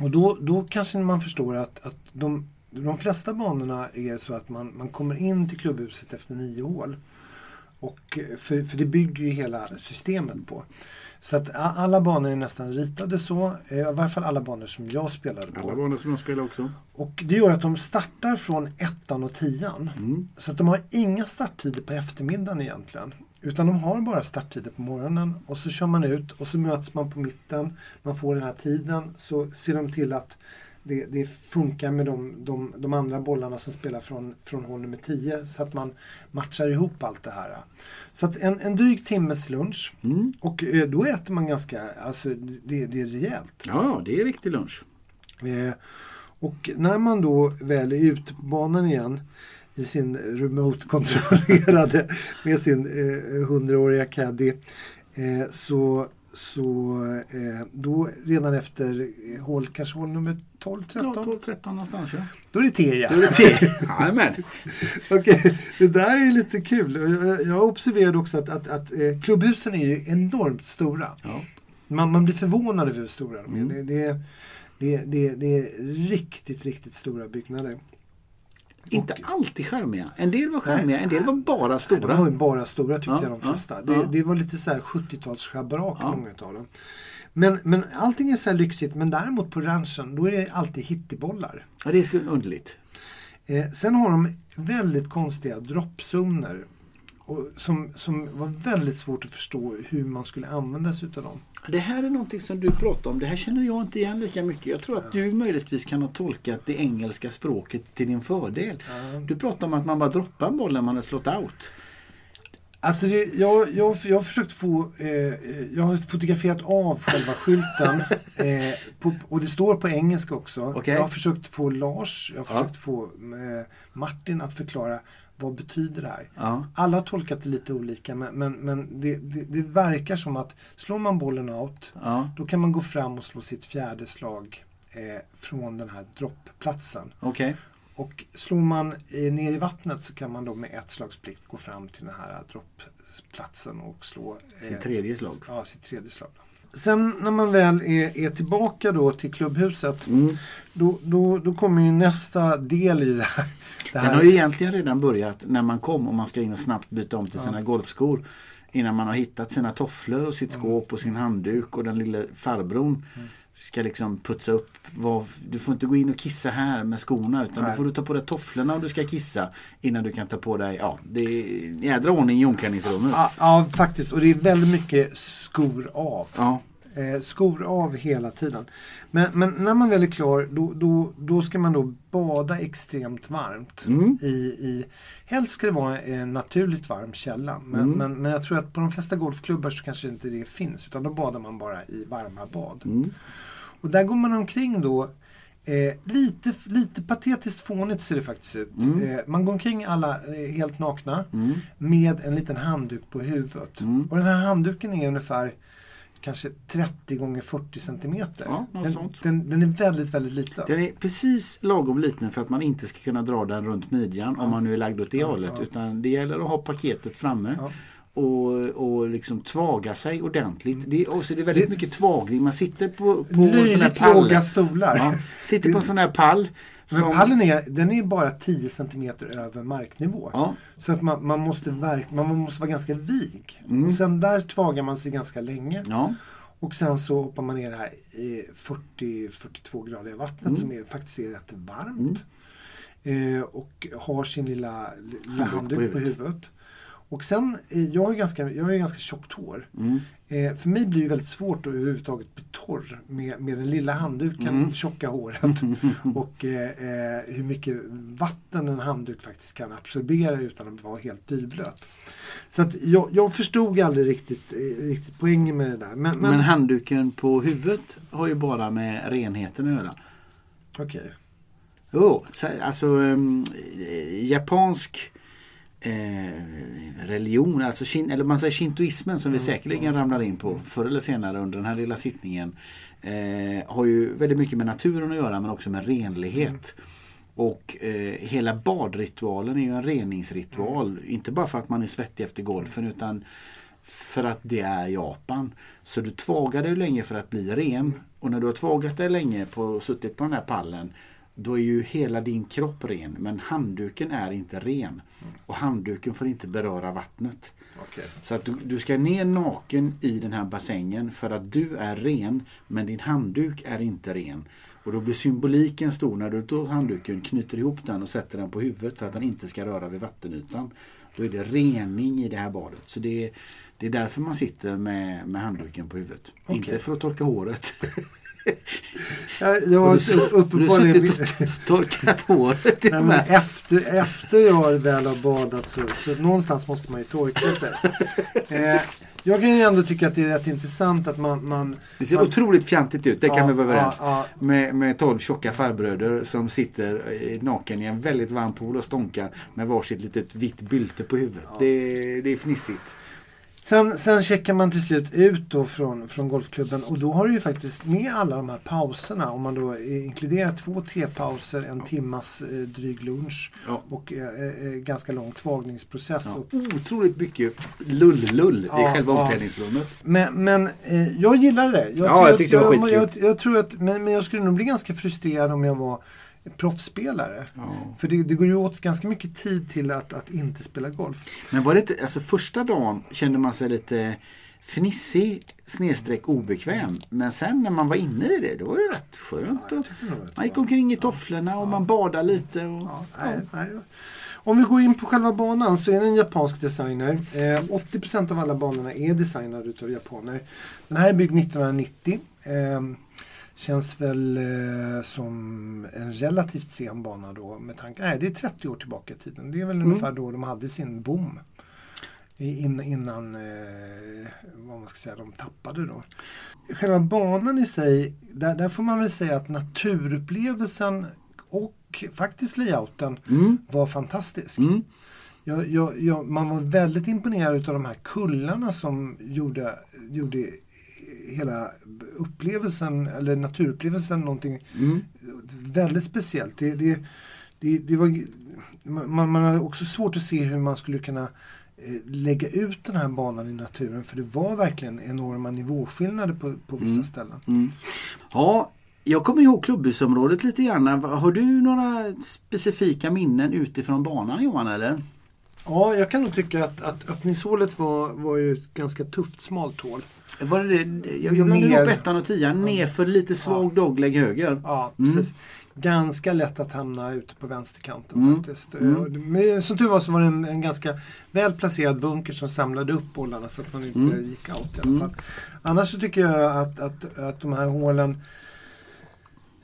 Och då, då kanske man förstår att, att de, de flesta banorna är så att man, man kommer in till klubbhuset efter nio hål. Och, eh, för, för det bygger ju hela systemet på. Så att alla banor är nästan ritade så. eh, I varje fall alla banor som jag spelade på. Alla banor som de spelar också. Och det gör att de startar från ettan och tian. Mm. Så att de har inga starttider på eftermiddagen egentligen. Utan de har bara starttider på morgonen och så kör man ut och så möts man på mitten. Man får den här tiden så ser de till att det, det funkar med de, de, de andra bollarna som spelar från, från hål nummer 10 så att man matchar ihop allt det här. Så att en, en dryg timmes lunch Mm. och eh, då äter man ganska, alltså det, det är rejält. Ja, det är riktig lunch. Eh, och när man då väl är ute på banan igen i sin remote-kontrollerade med sin eh, 100-åriga caddy eh, så, så eh, då redan efter eh, hål, kanske hål nummer 12, 13, Ja, 12-13 någonstans ja. då är det te igen. Då är det te. Jajamän. Okej, det där är lite kul. Jag, jag observerade också att, att, att eh, klubbhusen är ju enormt stora. Ja. Man, man blir förvånad över hur stora de är. Mm. Det, det, det, det, det är riktigt, riktigt stora byggnader. Inte Och- alltid charmiga. En del var charmiga, en del var bara Nej, stora. De var bara stora tyckte Ja, jag de ja, flesta. det, ja. det var lite så här 70-tals schabrak Ja. många utav dem. Men, men allting är så här lyxigt. Men däremot på ranchen då är det alltid hittebollar. Ja, det är så underligt. Eh, sen har de väldigt konstiga droppzoner. Och som, som var väldigt svårt att förstå hur man skulle använda sig utav dem. Det här är någonting som du pratar om. Det här känner jag inte igen lika mycket. Jag tror att du möjligtvis kan ha tolkat det engelska språket till din fördel. Du pratar om att man bara droppar en boll när man har slått out. Alltså det, jag, jag, jag har försökt få, eh, jag har fotograferat av själva skylten. Eh, på, och det står på engelska också. Okej. Jag har försökt få Lars, jag har Ja. försökt få eh, Martin att förklara vad betyder det här. Ja. Alla har tolkat det lite olika men, men, men det, det, det verkar som att slår man bollen out Ja, då kan man gå fram och slå sitt fjärde slag eh, från den här droppplatsen. okej. Och slår man eh, ner i vattnet så kan man då med ett slags plikt gå fram till den här droppplatsen och slå eh, tredje slag. ja, sitt tredje slag. Sen när man väl är, är tillbaka då till klubbhuset Mm. då, då, då kommer ju nästa del i det här. Det Den här har ju egentligen redan börjat när man kom och man ska in och snabbt byta om till sina golfskor. Innan man har hittat sina tofflor och sitt skåp och sin handduk och den lilla farbrorn ska liksom putsa upp. Du får inte gå in och kissa här med skorna utan Nej. då får du ta på dig tofflorna om du ska kissa innan du kan ta på dig, ja det är jädra ordning i omklädningsrummet. ja, ja, faktiskt. Och det är väldigt mycket skor av. Ja. Eh, skor av hela tiden. Men, men när man väl är klar då, då, då ska man då bada extremt varmt. Mm. I, i, helst ska det vara en naturligt varm källa. Men, Mm. men, men jag tror att på de flesta golfklubbar så kanske inte det finns. Utan då badar man bara i varma bad. Mm. Och där går man omkring då Eh, lite, lite patetiskt fånigt ser det faktiskt ut. Mm. Eh, man går omkring alla eh, helt nakna Mm. med en liten handduk på huvudet. Mm. Och den här handduken är ungefär kanske 30 gånger 40 centimeter. Ja, den. Den, den är väldigt, väldigt liten. Den är precis lagom liten för att man inte ska kunna dra den runt midjan om man nu är lagd åt det Ja, hållet. ja. Utan det gäller att ha paketet framme. Och, och liksom tvaga sig ordentligt. Det, är- och så är det väldigt Det- mycket tvagning. Man sitter på, på en sån här pall. låga stolar. Ja, sitter på en sån här pall. Men som- pallen är, den är bara 10 centimeter över marknivå. Ja, Så att man, man, måste verk, man måste vara ganska vig. Mm. Och sen där tvagar man sig ganska länge. ja. Och sen så hoppar man ner här i 40-42 grader i vattnet Mm. som är, faktiskt är rätt varmt. Eh, och har sin lilla, lilla Handduk på handduk på huvudet. Och sen, eh, jag har ju ganska, jag har ju ganska tjockt hår. Mm. Eh, för mig blir det väldigt svårt att överhuvudtaget bli torr med, med den lilla handduken, Mm. tjocka håret. och eh, eh, hur mycket vatten en handduk faktiskt kan absorbera utan att vara helt dyblöt. Så att jag, jag förstod aldrig riktigt, eh, riktigt poängen med det där. Men, men, Men handduken på huvudet har ju bara med renheten att göra. okej. Jo, så- alltså um, japansk eh, religion, alltså shin, eller man säger shintoismen som vi säkerligen ramlar in på förr eller senare under den här lilla sittningen. Eh, har ju väldigt mycket med naturen att göra men också med renlighet. Och eh, hela badritualen är ju en reningsritual. Inte bara för att man är svettig efter golfen utan för att det är Japan. Så du tvagar dig länge för att bli ren. Och när du har tvagat dig länge på, och suttit på den här pallen då är ju hela din kropp ren. Men handduken är inte ren. Och handduken får inte beröra vattnet. okej. Så att du, du ska ner naken i den här bassängen för att du är ren men din handduk är inte ren. Och då blir symboliken stor när du tar handduken, knyter ihop den och sätter den på huvudet för att den inte ska röra vid vattenytan. Då är det rening i det här badet. Så det är, det är därför man sitter med, med handduken på huvudet. Okej. Inte för att torka håret. Jag, jag Har du du uppenbarligen... suttit och torkat håret? Nej, men efter, efter jag väl har badat så, så någonstans måste man ju torka sig. Eh, jag kan ju ändå tycka att det är rätt intressant att man... man Det ser man, otroligt fjantigt ut, det kan Ja, vi vara överens. ja, Med, med 12 tjocka farbröder som sitter naken i en väldigt varm pool och stånkar med varsitt litet vitt bylte på huvudet. Det, det är fnissigt. Sen, sen checkar man till slut ut då från, från golfklubben och då har du ju faktiskt med alla de här pauserna. Om man då eh, inkluderar två tepauser, en timmas eh, dryg lunch Ja. och eh, eh, ganska lång tvagningsprocess. Ja, Och, otroligt mycket lull-lull Ja, i själva ja. omklädningsrummet. men men eh, jag gillade det. Jag, Ja, jag att- tyckte det var jag, jag, skitkul. jag tror att, men, men jag skulle nog bli ganska frustrerad om jag var proffsspelare. Ja. För det, det går ju åt ganska mycket tid till att, att inte spela golf. Men var det inte, alltså första dagen kände man sig lite fnissig snedstreck obekväm. Men sen när man var inne i det, då var det rätt skönt. Och man gick omkring i tofflorna och man badade lite. Och, Ja, nej, nej. Om vi går in på själva banan så är det en japansk designer. Eh, 80% av alla banorna är designade utav japaner. Den här är byggd 1990. Eh, känns väl eh, som en relativt sen bana då med tanke... Nej, det är 30 år tillbaka i tiden. Det är väl Mm. ungefär då de hade sin boom. In, innan, eh, vad man ska säga, de tappade då. Själva banan i sig, där, där får man väl säga att naturupplevelsen och faktiskt layouten mm, var fantastisk. mm, Jag, jag, jag, man var väldigt imponerad av de här kullarna som gjorde, gjorde hela upplevelsen, eller naturupplevelsen, någonting mm. väldigt speciellt. Det, det, det, det var, man, man har också svårt att se hur man skulle kunna eh, lägga ut den här banan i naturen för det var verkligen enorma nivåskillnader på, på vissa Mm. ställen. Mm. Ja, jag kommer ihåg klubbhusområdet lite grann. Har du några specifika minnen utifrån banan Johan? Eller? Ja, jag kan nog tycka att, att öppningshålet var, var ju ett ganska tufft smalt hål. Var det det? Jag, jag blandade ihop ettan och tian. Nerför lite svag dogleg höger. Ja, Mm. precis. Ganska lätt att hamna ute på vänsterkanten Mm. faktiskt. Mm. Men som tur var så var det en, en ganska väl placerad bunker som samlade upp bollarna så att man inte Mm. gick out i alla Mm. fall. Annars så tycker jag att, att, att de här hålen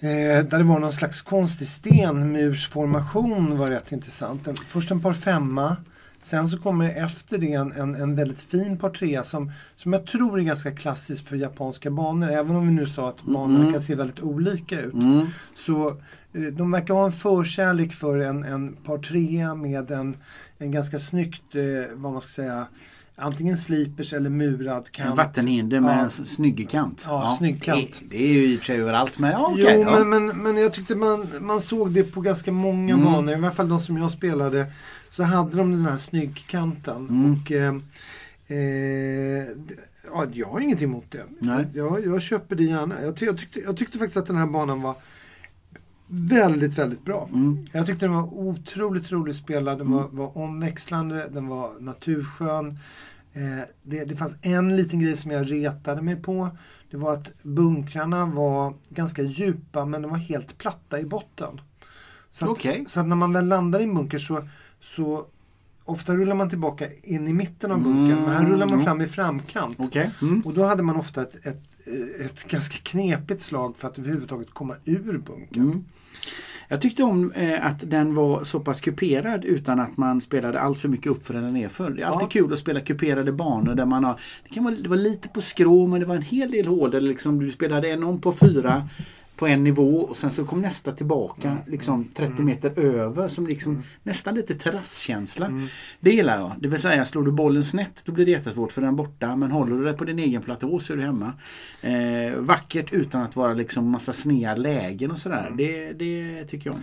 eh, där det var någon slags konstig stenmursformation var rätt intressant. Först en par femma. Sen så kommer efter det en, en, en väldigt fin par trea som, som jag tror är ganska klassisk för japanska banor. Även om vi nu sa att banorna Mm. kan se väldigt olika ut. Mm. Så eh, de verkar ha en förkärlek för en, en par trea med en, en ganska snyggt, eh, vad man ska säga, antingen slipers eller murad kant. En vattenhinder med Ja. en snygg kant. Ja, snygg kant. Det, det är ju i och för sig överallt men ja, okej. jo, ja. men, men, men jag tyckte man, man såg det på ganska många Mm. banor, i alla fall de som jag spelade, så hade de den här snyggkanten. Mm. Och, eh, eh, ja, jag har inget emot det. Nej. Jag, jag köper det gärna. Jag, ty, jag, tyckte, jag tyckte faktiskt att den här banan var väldigt, väldigt bra. Mm. Jag tyckte den var otroligt roligt spelad. Den Mm. var, var omväxlande, den var naturskön. Eh, det, det fanns en liten grej som jag retade mig på. Det var att bunkrarna var ganska djupa men de var helt platta i botten. Så att, Okej. så att när man väl landar i en bunker så, så ofta rullar man tillbaka in i mitten av bunkern. Men här rullar man fram i framkant. Okej. Mm. Och då hade man ofta ett, ett, ett ganska knepigt slag för att överhuvudtaget komma ur bunkern. Mm. Jag tyckte om eh, att den var så pass kuperad utan att man spelade allt för mycket uppför eller nerför. Det är alltid Ja. kul att spela kuperade banor där man har Det, kan vara, det var lite på skrå men det var en hel del hål där liksom du spelade en om på fyra på en nivå och sen så kom nästa tillbaka liksom 30 meter över som liksom nästan lite terrasskänsla. Det gillar jag. Det vill säga slår du bollen snett då blir det jättesvårt för den borta men håller du dig på din egen platå så är du hemma. Eh, vackert utan att vara liksom massa snea lägen och sådär. Det, det tycker jag om.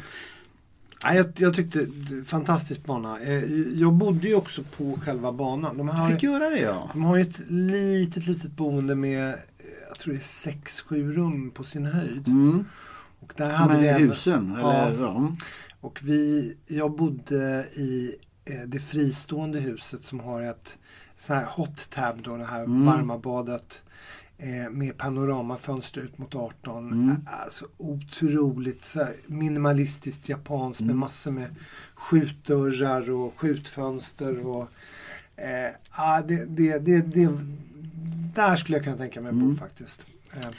Jag, jag tyckte fantastisk bana. Eh, Jag bodde ju också på själva banan. De har, fick göra det ja. de har ju ett litet, litet boende med jag tror det är 6-7 rum på sin höjd. Mm. Och där hade vi Med en, husen? Ja. Eller, ja. Och vi, jag bodde i eh, det fristående huset som har ett sån här hot tab då, det här Mm. varma badet. Eh, med panoramafönster ut mot 18. Mm. Alltså otroligt så här, minimalistiskt japanskt med Mm. massor med skjutdörrar och skjutfönster. Och, eh, det, det, det, det, där skulle jag kunna tänka mig att bo Mm. faktiskt. Eh,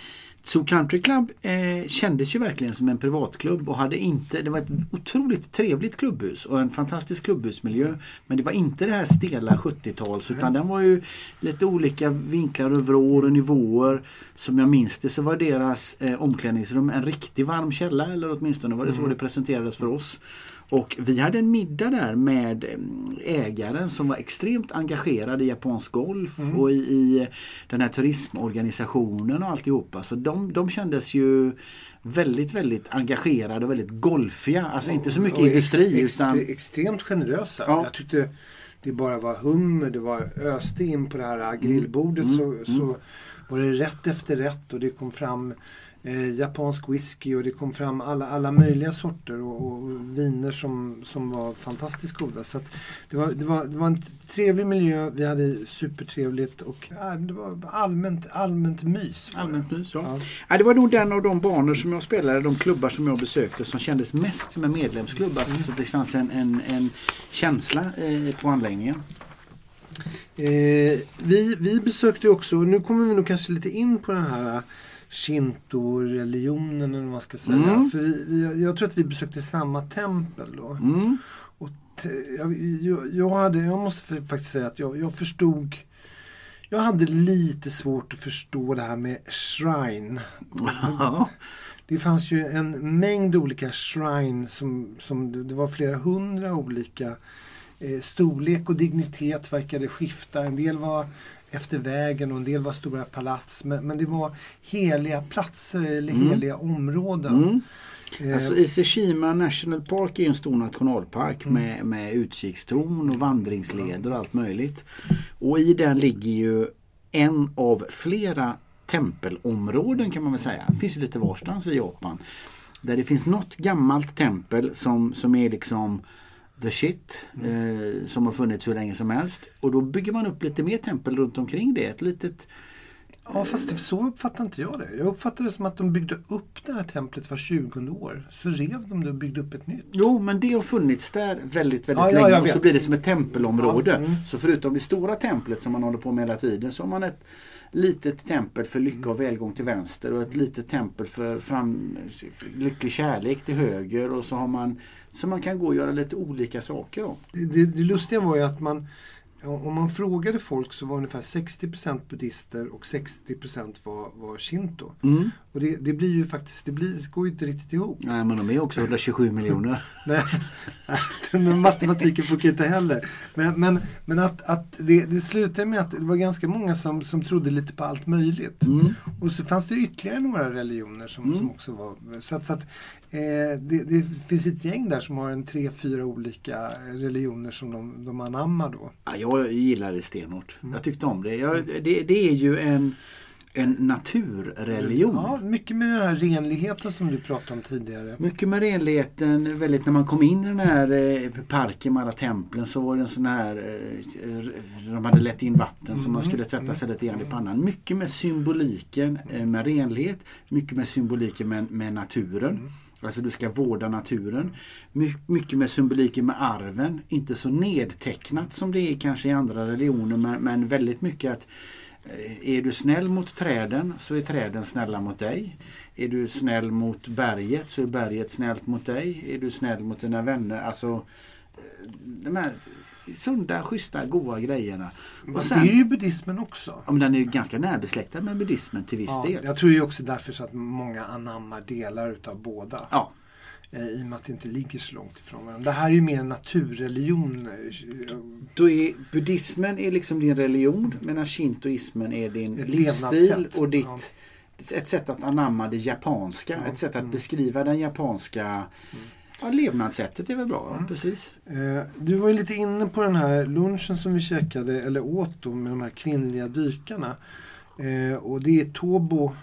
Zoo Country Club eh, kändes ju verkligen som en privatklubb och hade inte, det var ett otroligt trevligt klubbhus och en fantastisk klubbhusmiljö. Men det var inte det här stela 70-tals utan den var ju lite olika vinklar och vrår och nivåer. Som jag minns det så var deras eh, omklädningsrum en riktig varm källa eller åtminstone var det så det presenterades för oss. Och vi hade en middag där med mm, ägaren som var extremt engagerad i japansk golf och i, i den här turismorganisationen och alltihopa. Så de, de kändes ju väldigt, väldigt engagerade och väldigt golfiga. Alltså inte så mycket industri ex, utan... extre- extremt generösa. Ja. Jag tyckte det bara var hummer, det var öste in på det här grillbordet Mm, så, så var det rätt efter rätt och det kom fram eh, japansk whisky och det kom fram alla, alla möjliga sorter och, och viner som, som var fantastiskt goda. Så det, var, det, var, det var en trevlig miljö, vi hade supertrevligt och ja, det var allmänt, allmänt mys. Allmänt mys, ja. Ja. Ja, det var nog den av de banor som jag spelade, de klubbar som jag besökte som kändes mest som en medlemsklubb. Alltså, så det fanns en, en, en känsla eh, på anläggningen. Eh, vi, vi besökte också, nu kommer vi nog kanske lite in på den här Shinto-religionen eller vad man ska säga. Mm. För vi, jag tror att vi besökte samma tempel då. Mm. Och t- jag, jag, jag, hade, jag måste faktiskt säga att jag, jag förstod jag hade lite svårt att förstå det här med shrine. Det fanns ju en mängd olika shrine som, som det, var flera hundra olika storlek och dignitet verkade skifta. En del var efter vägen och en del var stora palats. Men, men det var heliga platser eller Mm. heliga områden. Mm. Eh, Alltså Iseshima National Park är en stor nationalpark Mm. med, med utkikstorn och vandringsleder och allt möjligt. Och i den ligger ju en av flera tempelområden kan man väl säga. Det finns ju lite varstans i Japan. Där det finns något gammalt tempel som, som är liksom the shit. Eh, som har funnits hur länge som helst. Och då bygger man upp lite mer tempel runt omkring det. Ett litet Ja, fast det, så uppfattar inte jag det. Jag uppfattar det som att de byggde upp det här templet var 20 år. Så rev de det och byggde upp ett nytt. Jo, men det har funnits där väldigt, väldigt Ja, ja, länge jag och så blir det som ett tempelområde. Ja, mm. Så förutom det stora templet som man håller på med hela tiden så har man ett litet tempel för lycka och välgång till vänster och ett litet tempel för, fram, lycklig kärlek till höger och så har man så man kan gå och göra lite olika saker då. Det, det, det lustiga var ju att man om man frågade folk så var ungefär 60% buddhister och 60% var, var shinto. Mm. Och det, det blir ju faktiskt, det blir, går ju inte riktigt ihop. Nej, men de är också 127 miljoner. Nej, den matematiken funkar inte heller. Men, men, men att, att det, det slutade med att det var ganska många som, som trodde lite på allt möjligt. Mm. Och så fanns det ytterligare några religioner som, Mm. som också var... Så att, så att eh, det, det finns ett gäng där som har en tre, fyra olika religioner som de, de anammar då. Ja, jag gillar det stenhårt. Mm. Jag tyckte om det. Jag, det. Det är ju en, en naturreligion. Ja, mycket med den här renligheten som du pratade om tidigare. Mycket med renligheten. Väldigt, när man kom in i den här eh, parken med alla templen så var det en sån här eh, de hade lett in vatten så man Mm, skulle tvätta sig lite grann i pannan. Mycket med symboliken eh, med renlighet. Mycket med symboliken med, med naturen. Mm. Alltså du ska vårda naturen. My, mycket med symboliken med arven. Inte så nedtecknat som det är kanske i andra religioner men, men väldigt mycket att är du snäll mot träden så är träden snälla mot dig. Är du snäll mot berget så är berget snällt mot dig. Är du snäll mot dina vänner. Alltså eh, de här sunda, schyssta, goa grejerna. Och sen, det är ju buddhismen också. Ja, men den är ju ganska närbesläktad med buddhismen till viss ja, del. Jag tror ju också därför så att många anammar delar utav båda. Ja. Eh, I och med att det inte ligger så långt ifrån varandra. Det här är ju mer en naturreligion. eh, Då är buddhismen är liksom din religion medan shintoismen är din Ett livsstil och ditt Ja. ett sätt att anamma det japanska. Ja, Ett sätt att mm. beskriva den japanska ja, levnadssättet är väl bra. Mm. precis. Eh, Du var ju lite inne på den här lunchen som vi käkade, eller åt då, med de här kvinnliga dykarna. Och det är Tobo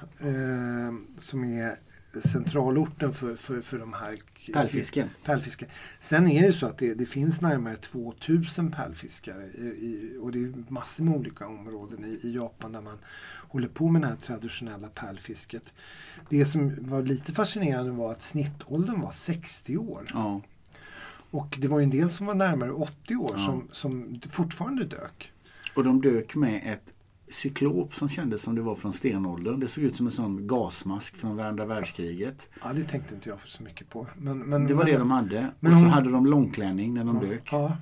som är centralorten för, för, för de här Pärlfisken. pärlfiskare. Sen är det så att det, det finns närmare 2000 pärlfiskare i, i, och det är massor med olika områden i, i Japan där man håller på med det här traditionella pärlfisket. Det som var lite fascinerande var att snittåldern var 60 år. Ja. Och det var ju en del som var närmare 80 år Ja. som, som fortfarande dök. Och de dök med ett cyklop som kändes som det var från stenåldern. Det såg ut som en sån gasmask från andra världskriget. Ja, det tänkte inte jag så mycket på. Men, men, Det var men, det de hade. men och så hon- hade de långklänning när de ja, dök. Ja.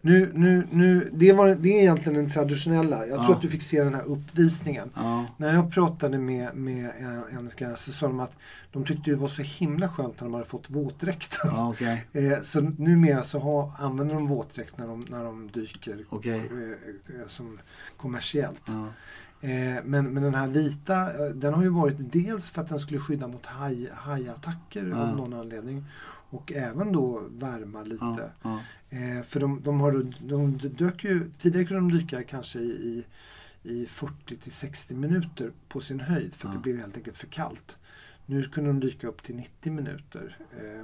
Nu, nu, nu, det, var, det är egentligen den traditionella. Jag tror Ja. att du fick se den här uppvisningen. Ja. När jag pratade med, med en, en kille så sa de att de tyckte det var så himla skönt när de hade fått våtdräkten. Ja, okej. Eh, så numera så har, använder de våtdräkt när de, när de dyker Okej. eh, eh, som kommersiellt. Ja. Eh, men, men den här vita, eh, den har ju varit dels för att den skulle skydda mot haj, hajattacker Ja. av någon anledning. Och även då värma lite. Ja. Ja. Eh, för de, de, har, de dök ju, tidigare kunde de dyka kanske i, i 40 till 60 minuter på sin höjd för att Ja. det blev helt enkelt för kallt. Nu kunde de dyka upp till 90 minuter. Eh,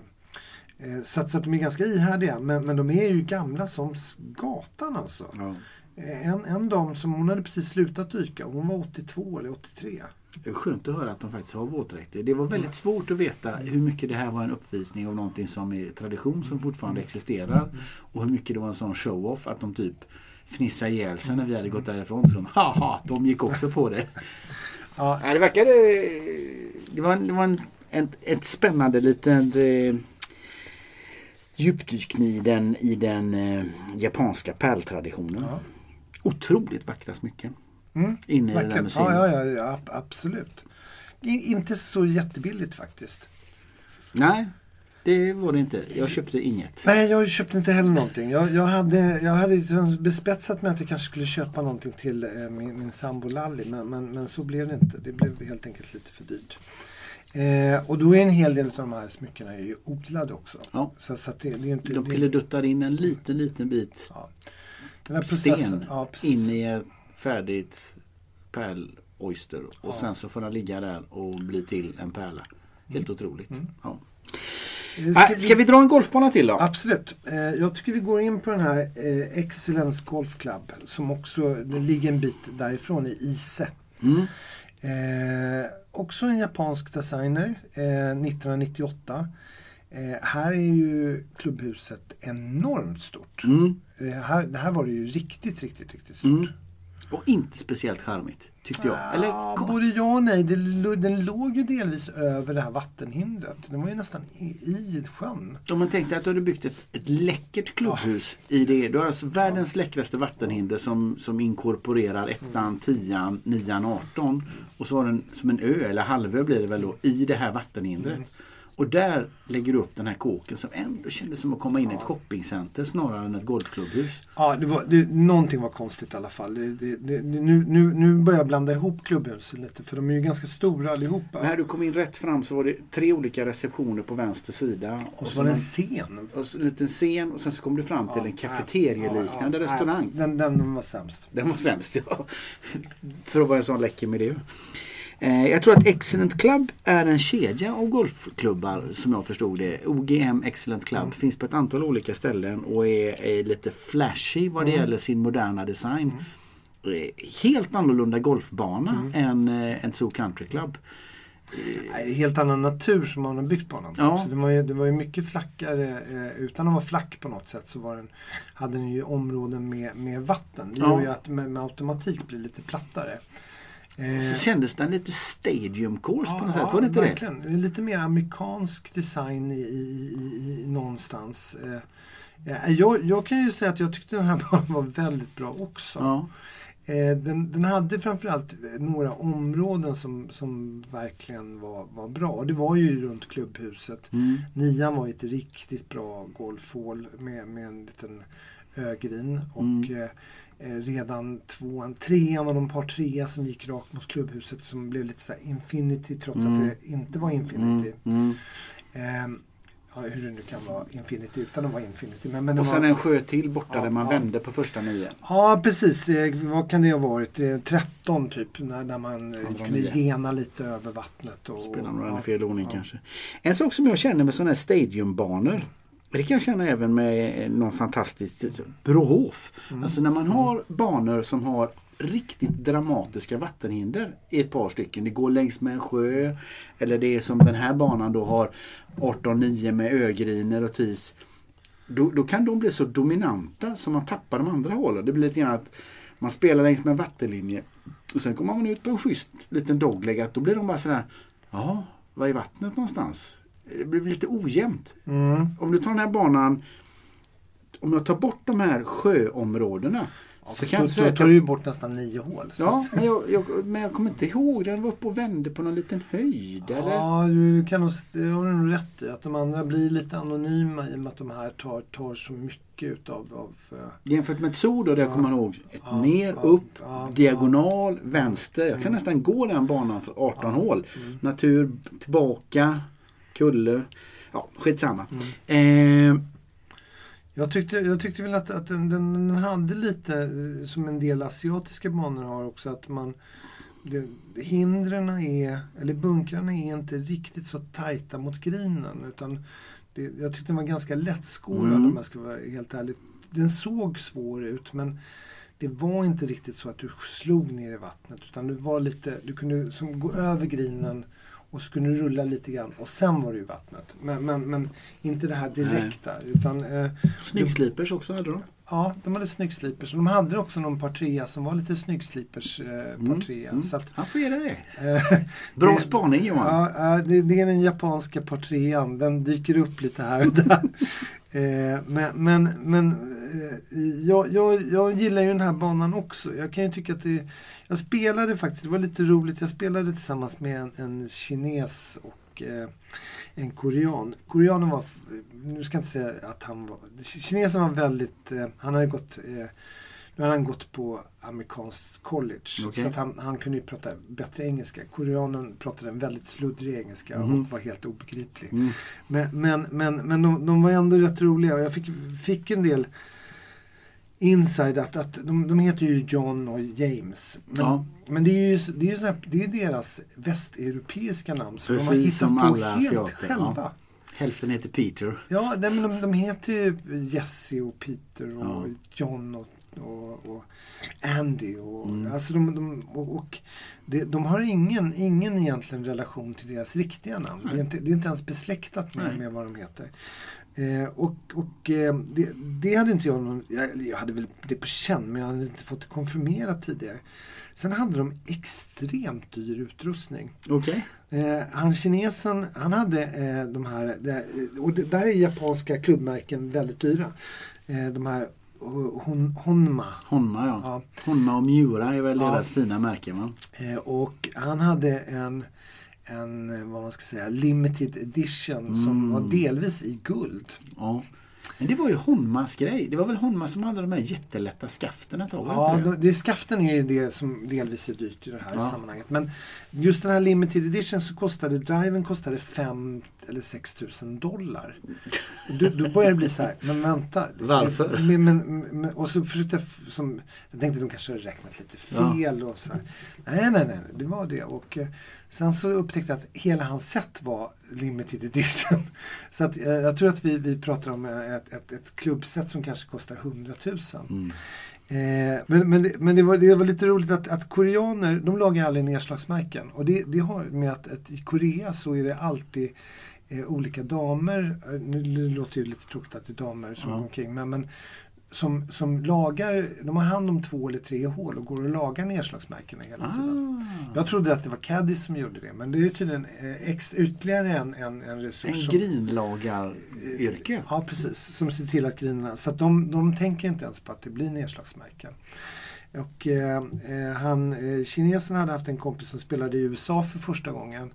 eh, så, att, så att de är ganska ihärdiga men, men de är ju gamla som gatan alltså. Eh, En, en dam som hon hade precis slutat dyka, hon var 82 eller 83. Det är skönt att höra att de faktiskt har våtdräkter. Det var väldigt svårt att veta hur mycket det här var en uppvisning av någonting som är tradition som fortfarande existerar. Och hur mycket det var en sån show-off att de typ fnissade ihjäl sig när vi hade gått därifrån. Så de, haha, de gick också på det. Ja, det verkade... Det var, det var en, en, ett spännande litet eh, djupdykning i den, i den eh, japanska pärltraditionen. Ja. Otroligt vackra smycken. Mm, Inne i det där verkligen. museet. Ja, ja, ja, ja, ab- absolut. I, inte så jättebilligt faktiskt. Nej, det var det inte. Jag köpte inget. Nej, jag köpte inte heller någonting. Jag, jag, hade, jag hade liksom bespetsat mig att jag kanske skulle köpa någonting till eh, min, min sambo Lalli. Men, men, men så blev det inte. Det blev helt enkelt lite för dyrt. Eh, och då är en hel del av de här smyckena ju odlade också. Ja. Så, så det, det inte... De pilleduttar in en liten, liten bit ja. Den här processen. sten Ja, in i ett färdigt pärloyster. Och Ja. sen så får den ligga där och bli till en pärla. Helt otroligt. Mm. Ja. Eh, Äh, Ska vi dra en golfbana till då? Absolut. Eh, jag tycker vi går in på den här eh, Excellence Golf Club som också ligger en bit därifrån i Ise. Mm. Eh, också en japansk designer, eh, 1998. Eh, här är ju klubbhuset enormt stort. Mm. Här, det här var det ju riktigt, riktigt, riktigt stort. Mm. Och inte speciellt charmigt. Tyckte jag. Eller, Ja, både ja och nej. Det, den låg ju delvis över det här vattenhindret. Den var ju nästan i, i sjön. Om man tänkte att du hade byggt ett, ett läckert klubbhus i det. Du har alltså världens läckraste vattenhinder som, som inkorporerar ettan, tian, nian, arton. Och så har den som en ö, eller halvö blir det väl då, i det här vattenhindret. Och där lägger du upp den här kåken som ändå kändes som att komma in i ett shoppingcenter snarare än ett golfklubbhus. Ja, det var, det, någonting var konstigt i alla fall. Det, det, nu, nu, nu börjar jag blanda ihop klubbhusen lite för de är ju ganska stora allihopa. När du kom in rätt fram så var det tre olika receptioner på vänster sida. Och så var det en en, scen. och så en liten scen och sen så kom du fram till en kafeterieliknande Ja, ja, restaurang. Den, den, den var sämst. Den var sämst ja. För att vara en sån läcker miljö. Eh, Jag tror att Excellent Club är en kedja av golfklubbar som jag förstod det. OGM Excellent Club Mm. finns på ett antal olika ställen och är, är lite flashy vad det Mm. gäller sin moderna design. Eh, Helt annorlunda golfbana Mm. än, eh, än Zoo Country Club. Nej, helt annan natur som man har byggt banan på. Ja. Så det, var ju, det var ju mycket flackare. Eh, utan att vara flack på något sätt så var den, hade den ju områden med, med vatten. Det Ja. gör ju att med, med automatik blir lite plattare. Eh, Så kändes den lite stadium course på något sätt. ja, Var det inte verkligen. det? Lite mer amerikansk design i, i, i, någonstans. Eh, ja, jag, jag kan ju säga att jag tyckte den här banan var väldigt bra också. Ja. Eh, den, den hade framförallt några områden som, som verkligen var, var bra. Det var ju runt klubbhuset. Mm. Nian var ett riktigt bra golfhål med, med en liten ögrin. Och Mm. Eh, redan tvåan, trean var de par trea som gick rakt mot klubbhuset som blev lite så infinity trots Mm. att det inte var infinity. Mm. Mm. Ehm, ja, hur det nu kan vara infinity utan att vara infinity. Men, men Och sen var, en sjö till borta Ja, där man ja. vände på första nio. Ja precis, vad kan det ha varit? Det är 13 typ när, när man eh, Andra kunde nio. gena lite över vattnet. Och, Spelar några ja. fel ordning kanske. En sak som jag känner med sådana här stadiumbanor. Det kan jag känna även med eh, någon fantastisk Brohof. Mm. Alltså när man har banor som har riktigt dramatiska vattenhinder i ett par stycken. Det går längs med en sjö. Eller det är som den här banan då har 18-9 med ögriner och tis. Då, då kan de bli så dominanta som man tappar de andra hålen. Det blir lite grann att man spelar längs med en vattenlinje och sen kommer man ut på en schysst liten dogleg att då blir de bara sådär Ja, var är vattnet någonstans? Det blir lite ojämnt. Mm. Om du tar den här banan om jag tar bort de här sjöområdena så Så kan jag då, säga då tar du ju bort nästan nio hål. Ja, men jag, jag, men jag kommer inte ihåg. Den var uppe och vände på någon liten höjd. Eller? Ja, du kan nog, det har du nog rätt i. Att de andra blir lite anonyma i och med att de här tar, tar så mycket utav... Av, eh, Jämfört med ett sol då, där Ja. kommer ihåg. Ett Ja, ner, ja, upp, ja, diagonal, vänster. Jag kan Mm. nästan gå den banan för 18 Ja. hål. mm, Natur, tillbaka, kulle. Ja, skitsamma. mm. Eh, Jag tyckte, jag tyckte väl att, att den, den, hade lite, eh, som en del asiatiska banor har också, att man det, hindren är, eller bunkrarna är inte riktigt så tajta mot grinen. Utan det, jag tyckte den var ganska lättskorad Mm. om jag ska vara helt ärlig. Den såg svår ut men det var inte riktigt så att du slog ner i vattnet. Utan du var lite, du kunde som gå över grinen och så kunde du rulla lite grann och sen var du i vattnet. Men, men, men inte det här direkta. Utan, eh, Snyggslipers också hade de. Ja, de hade snyggslipers. De hade också någon par trea som var lite snyggslipers eh, par Mm, mm. Han får ge dig det. eh, Bra Det- spaning Johan. ja, eh, det, det är den japanska par trean. Den dyker upp lite här och där eh, men men, men eh, jag, jag, jag gillar ju den här banan också. Jag kan ju tycka att det... Jag spelade faktiskt, det var lite roligt, jag spelade tillsammans med en, en kines och eh, en korean. Koreanen var, nu ska jag inte säga att han var, kinesen var väldigt, eh, han hade gått, eh, nu hade han gått på amerikanskt college. Okej. Så att han, han kunde ju prata bättre engelska. Koreanen pratade en väldigt sluddrig engelska Mhm. och var helt obegriplig. Mm. Men, men, men, men de, de var ändå rätt roliga och jag fick, fick en del inside att, att de, de heter ju John och James. Men, Ja. men det är ju, det är ju så här, det är deras västeuropeiska namn som de har Precis hittat som på alla helt asiater, själva. ja. Hälften heter Peter. Ja, men de, de heter ju Jesse och Peter och Ja. John och, och, och Andy. Och, Mm. alltså de, de, och, och det, de har ingen, ingen egentligen relation till deras riktiga namn. Det är, inte, det är inte ens besläktat med, med vad de heter. Eh, och och eh, det, det hade inte jag någon, jag, jag hade väl det på känn men jag hade inte fått det konfirmerat tidigare. Sen hade de extremt dyr utrustning. Okej. Eh, han kinesen, han hade eh, de här, och det, där är japanska klubbmärken väldigt dyra. Eh, de här hon, Honma. Honma ja. Ja, Honma och Miura är väl Ja. deras fina märken va? eh, och han hade en, en, eh, vad man ska säga, limited edition som Mm. var delvis i guld. Ja. Men det var ju Honmas grej. Det var väl Honma som hade de här jättelätta skaften ett tag? Ja, det? skaften är ju det som delvis är dyrt i det här Ja. sammanhanget. Men just den här limited edition så kostade driven kostade 5 eller 6 tusen dollar. Då, då börjar det bli så här, men vänta. Varför? Men, men, men, och så försökte jag, som, jag tänkte de kanske har räknat lite fel och så här. Nej, nej, nej, det var det. Och eh, sen så upptäckte jag att hela hans set var limited edition. Så att, eh, jag tror att vi, vi pratar om eh, ett, ett, ett klubbset som kanske kostar 100 000. Mm. Eh, men men, det, men det, var, det var lite roligt att, att koreaner, de lagar aldrig nedslagsmärken. Och det, det har med att, att i Korea så är det alltid eh, olika damer, eh, nu låter det lite tråkigt att det är damer som Ja. går omkring, men, men som, som lagar, de har hand om två eller tre hål och går och lagar nedslagsmärkena hela tiden. Ah, Jag trodde att det var Caddy som gjorde det, men det är tydligen eh, extra, ytterligare en, en, en resurs. en grinlagaryrke. Ja, precis. Som ser till att grinerna... Så att de, de tänker inte ens på att det blir nedslagsmärken. Och eh, eh, han, eh, kinesen hade haft en kompis som spelade i USA för första gången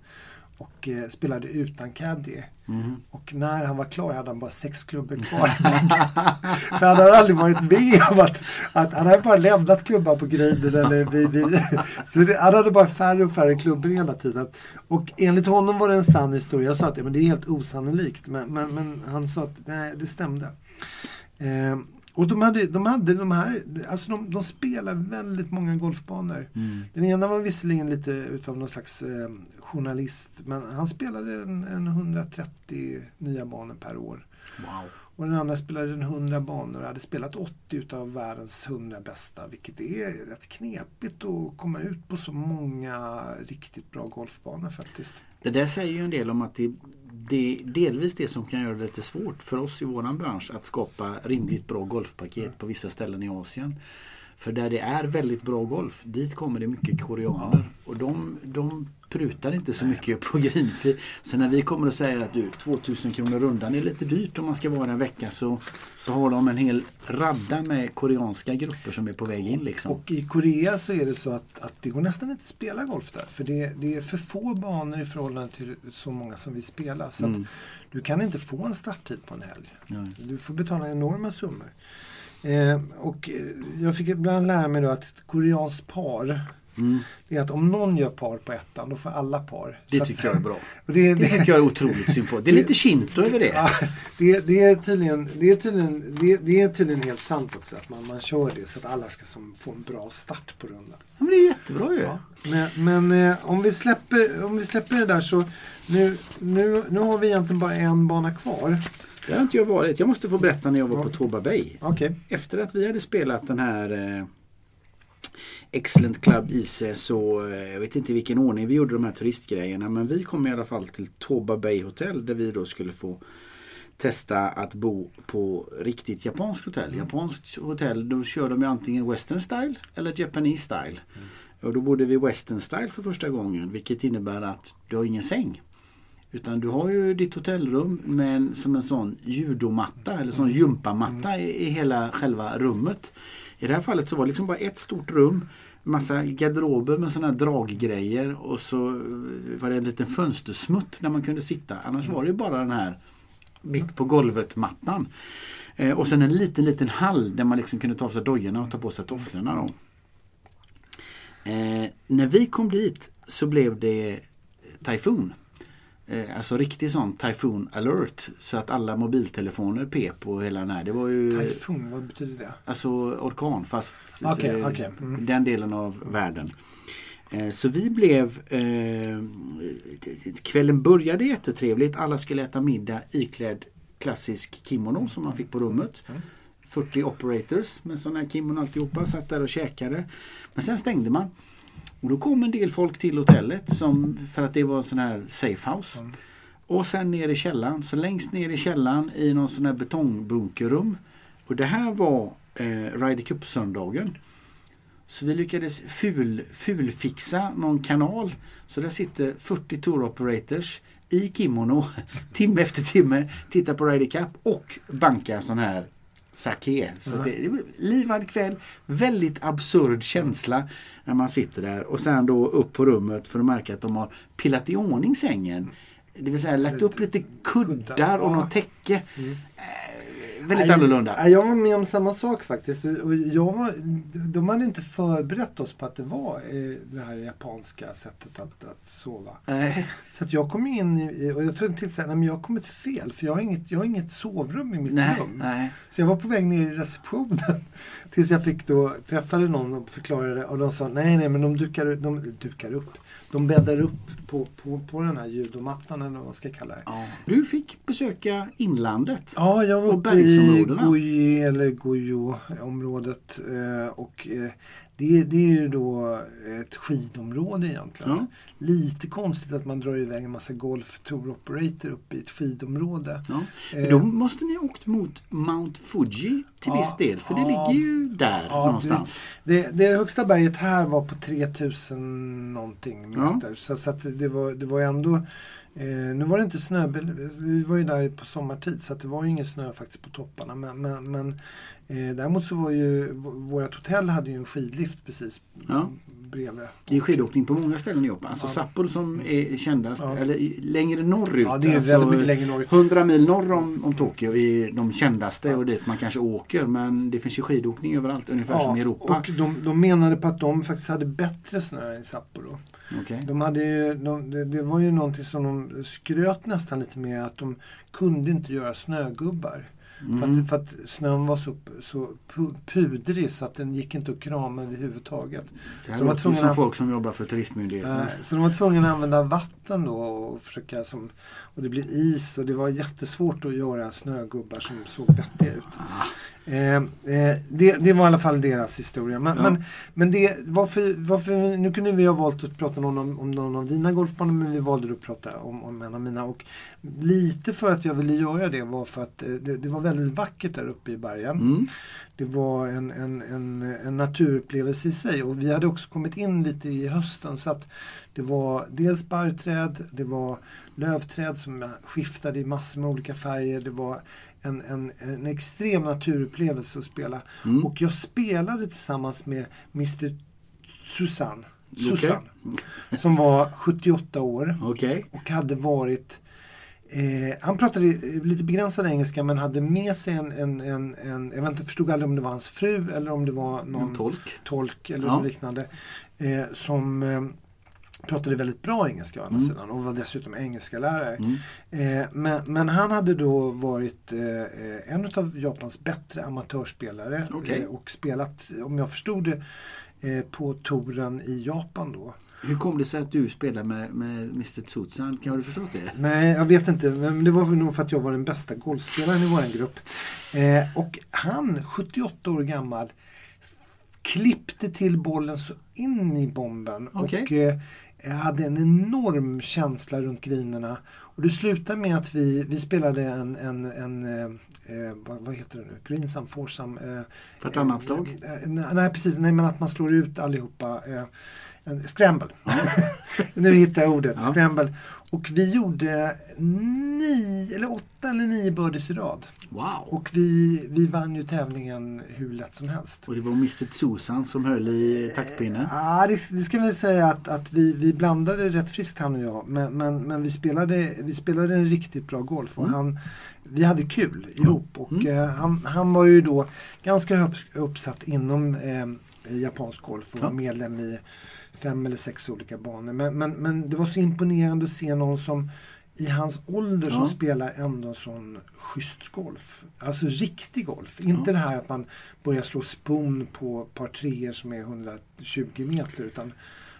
och eh, spelade utan caddy. Mhm. Och när han var klar hade han bara sex klubbor kvar. för han hade aldrig varit med om att, att han hade bara lämnat klubban på griden eller vid, vid. Så det, han hade bara färre och färre klubbor hela tiden. Och enligt honom var det en sann historia. Jag sa att ja, men det är helt osannolikt. Men, men, men han sa att nej, det stämde. Eh, och de hade, de hade de här, alltså de, de spelar väldigt många golfbanor. Mm. Den ena var visserligen lite utav någon slags eh, journalist, men han spelade en, en 130 nya banor per år. Wow. Och den andra spelade en 100 banor och hade spelat 80 utav världens 100 bästa, vilket är rätt knepigt att komma ut på så många riktigt bra golfbanor faktiskt. Det där säger ju en del om att det, det är delvis det som kan göra det lite svårt för oss i våran bransch att skapa rimligt bra golfpaket på vissa ställen i Asien. För där det är väldigt bra golf, dit kommer det mycket koreaner. Och de, de prutar inte så mycket på greenfee. Så när vi kommer och säger att du, 2000 kronor rundan är lite dyrt om man ska vara en vecka så, så har de en hel radda med koreanska grupper som är på väg in. Liksom. Och i Korea så är det så att, att det går nästan inte att spela golf där. För det, det är för få banor i förhållande till så många som vi spelar. Så Mm. du kan inte få en starttid på en helg. Ja. Du får betala enorma summor. Eh, och eh, jag fick ibland lära mig då att ett koreanskt par Mm, är att om någon gör par på ettan, då får alla par. det Så att- tycker jag är bra. och det, Det tycker jag är otroligt sympatiskt. Det är lite shinto över det. Ja, det, det, är tydligen, det, är tydligen, det, det är tydligen helt sant också att man, man kör det så att alla ska som, få en bra start på rundan. Ja, men det är jättebra ju. Ja. Men, men eh, om, vi släpper, om vi släpper det där så nu, nu, nu har vi egentligen bara en bana kvar. Det har inte jag varit. Jag måste få berätta när jag var på Toba Bay. Okej. Efter att vi hade spelat den här eh, Excellent Club IC så eh, jag vet inte i vilken ordning vi gjorde de här turistgrejerna men vi kom i alla fall till Toba Bay Hotel där vi då skulle få testa att bo på riktigt japanskt hotell. Japanskt hotell då kör de ju antingen western style eller Japanese style. Och då bodde vi western style för första gången vilket innebär att du har ingen säng. Utan du har ju ditt hotellrum med som en sån judomatta eller sån gympamatta i, i hela själva rummet. I det här fallet så var det liksom bara ett stort rum. Massa garderober med såna här draggrejer och så eh, var det en liten fönstersmutt där man kunde sitta. Annars var det ju bara den här mitt på golvet mattan. Eh, och sen en liten liten hall där man liksom kunde ta av sig dojorna och ta på sig tofflorna. Då. Eh, när vi kom dit så blev det tyfon. Eh, alltså riktig sån typhoon alert. Så att alla mobiltelefoner pep på hela den här. Det var ju Typhoon, vad betyder det? alltså orkan fast Okej, eh, okej. Mm. den delen av världen. Eh, Så vi blev... Eh, kvällen började jättetrevligt. Alla skulle äta middag iklädd klassisk kimono som man fick på rummet. Mm. 40 operators med sådana här kimono alltihopa. Satt där och käkade. Men sen stängde man. Och då kom en del folk till hotellet som, för att det var en sån här safe house. Mm. Och sen ner i källaren. Så längst ner i källaren i någon sån här betongbunkerrum. Och det här var eh, Ryder Cup-söndagen. Så vi lyckades ful, fulfixa någon kanal. Så där sitter 40 tour operators i kimono timme efter timme, tittar på Ryder Cup och bankar sån här sake. Så Ja. det, det livad kväll, väldigt absurd känsla när man sitter där och sen då upp på rummet för att märka att de har pillat i ordning sängen. Det vill säga lagt upp lite kuddar och något täcke. Mm. Väldigt Nej, annorlunda. nej, Jag var med om samma sak faktiskt. Och jag var, de hade inte förberett oss på att det var eh, det här japanska sättet att, att sova. Eh, Så att jag kom in i, och jag trodde till att men jag har kommit fel för jag har inget, jag har inget sovrum i mitt nej, rum. nej. Så jag var på väg ner i receptionen tills jag fick då, träffade någon och förklarade och de sa nej nej men de dukar, de dukar upp. De bäddar upp på, på, på den här judomattan eller vad man ska kalla det. Ja. Du fick besöka inlandet. Ja, jag var uppe i? I Goji eller Gojo-området. Eh, och eh, det, det är ju då ett skidområde egentligen. Ja. Lite konstigt att man drar iväg en massa Golf Tour Operator upp i ett skidområde. Ja. Eh, Men då måste ni ha åkt mot Mount Fuji till Ja, viss del. För det ligger ju där någonstans. Det, det högsta berget här var på 3000 någonting meter. Så, så det var, det var ändå eh, nu var det inte snö, vi var ju där på sommartid så det var ju ingen snö faktiskt på topparna. Men, men, men eh, däremot så var ju vårt hotell hade ju en skidlift precis Ja. bredvid. Det är skidåkning på många ställen i Japan. Alltså Ja. Sapporo som är kändast, Ja. eller längre norrut. Ja, det är alltså, väldigt mycket längre norrut. 100 mil norr om, om Tokyo är de kändaste och dit man kanske åker. Men det finns ju skidåkning överallt, ungefär som i Europa. och de, de menade på att de faktiskt hade bättre snö än Sapporo. Okej. De hade ju, de, det, det var ju någonting som de skröt nästan lite med att de kunde inte göra snögubbar. För, Mm. att, för att snön var så, så pu- pudrig så att den gick inte att krama överhuvudtaget. Det här de var tvungna som folk som jobbar för turistmyndigheten. Eh, Så de var tvungna att använda vatten då och försöka som, och det blev is och det var jättesvårt att göra snögubbar som såg vettiga ut. Eh, eh, det, det var i alla fall deras historia. Men, Ja. men, men det, varför, varför, nu kunde vi ha valt att prata om, om, om någon av dina golfbanor men vi valde att prata om, om en av mina. Och lite för att jag ville göra det var för att eh, det, det var väldigt vackert där uppe i bergen. Mm. Det var en, en, en, en naturupplevelse i sig och vi hade också kommit in lite i hösten så att det var dels barrträd, det var lövträd som skiftade i massor med olika färger. Det var en, en, en extrem naturupplevelse att spela. Mm. Och jag spelade tillsammans med Mr Susan, Okej. Susan som var 78 år Okej. och hade varit Eh, han pratade lite begränsad engelska men hade med sig en, en, en, en jag vet inte, förstod aldrig om det var hans fru eller om det var någon tolk. tolk eller Ja. liknande. Eh, som eh, pratade väldigt bra engelska å andra Mm. sidan och var dessutom engelska lärare. Mm. Eh, men, men han hade då varit eh, eh, en av Japans bättre amatörsspelare Okej. eh, och spelat, om jag förstod det, eh, på touren i Japan då. Hur kom det sig att du spelade med, med Mr Tsutsan? Kan du förstått det? Nej, jag vet inte. Men det var väl nog för att jag var den bästa golfspelaren i vår grupp. Eh, och han, 78 år gammal, klippte till bollen så in i bomben. Okej. Och eh, hade en enorm känsla runt grinerna. Och det slutade med att vi, vi spelade en, en, en eh, eh, vad, heter det nu, greensam, foursam. Eh, Vartannat slag? Eh, nej, nej, precis. Nej, men att man slår ut allihopa. Eh, en scramble. nu hittar jag ordet. Ja. Scramble. Och vi gjorde nio, eller åtta eller nio birdies i rad. Wow! Och vi, vi vann ju tävlingen hur lätt som helst. Och det var Mr Tsutsan som höll i taktpinnen. Ja, det, det ska vi säga att, att vi, vi blandade rätt friskt han och jag. Men, men, men vi, spelade, vi spelade en riktigt bra golf. Och Mm. han, vi hade kul ihop. Och Mm. eh, han, han var ju då ganska upp, uppsatt inom eh, japansk golf och Ja. medlem i fem eller sex olika banor. Men, men, men det var så imponerande att se någon som i hans ålder som Ja. spelar ändå sån schysst golf. Alltså riktig golf. Inte Ja. det här att man börjar slå spon på par treor som är 120 meter. Utan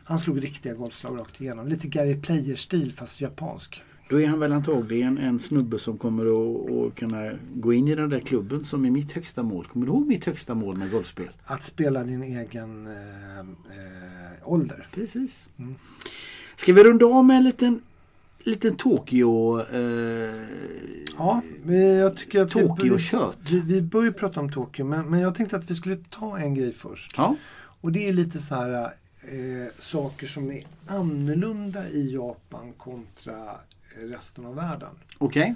han slog riktiga golfslag rakt igenom. Lite Gary Player-stil fast japansk. Då är han väl antagligen en snubbe som kommer att, att kunna gå in i den där klubben som är mitt högsta mål. Kommer du ihåg mitt högsta mål med golfspel? Att spela din egen eh, eh, ålder. Precis. Mm. Ska vi runda av med en liten, liten Tokyo... Eh, Ja, jag tycker att vi, Tokyo-kött. vi, vi börjar prata om Tokyo. Men, men jag tänkte att vi skulle ta en grej först. Ja. Och det är lite så här eh, saker som är annorlunda i Japan kontra resten av världen. Okej.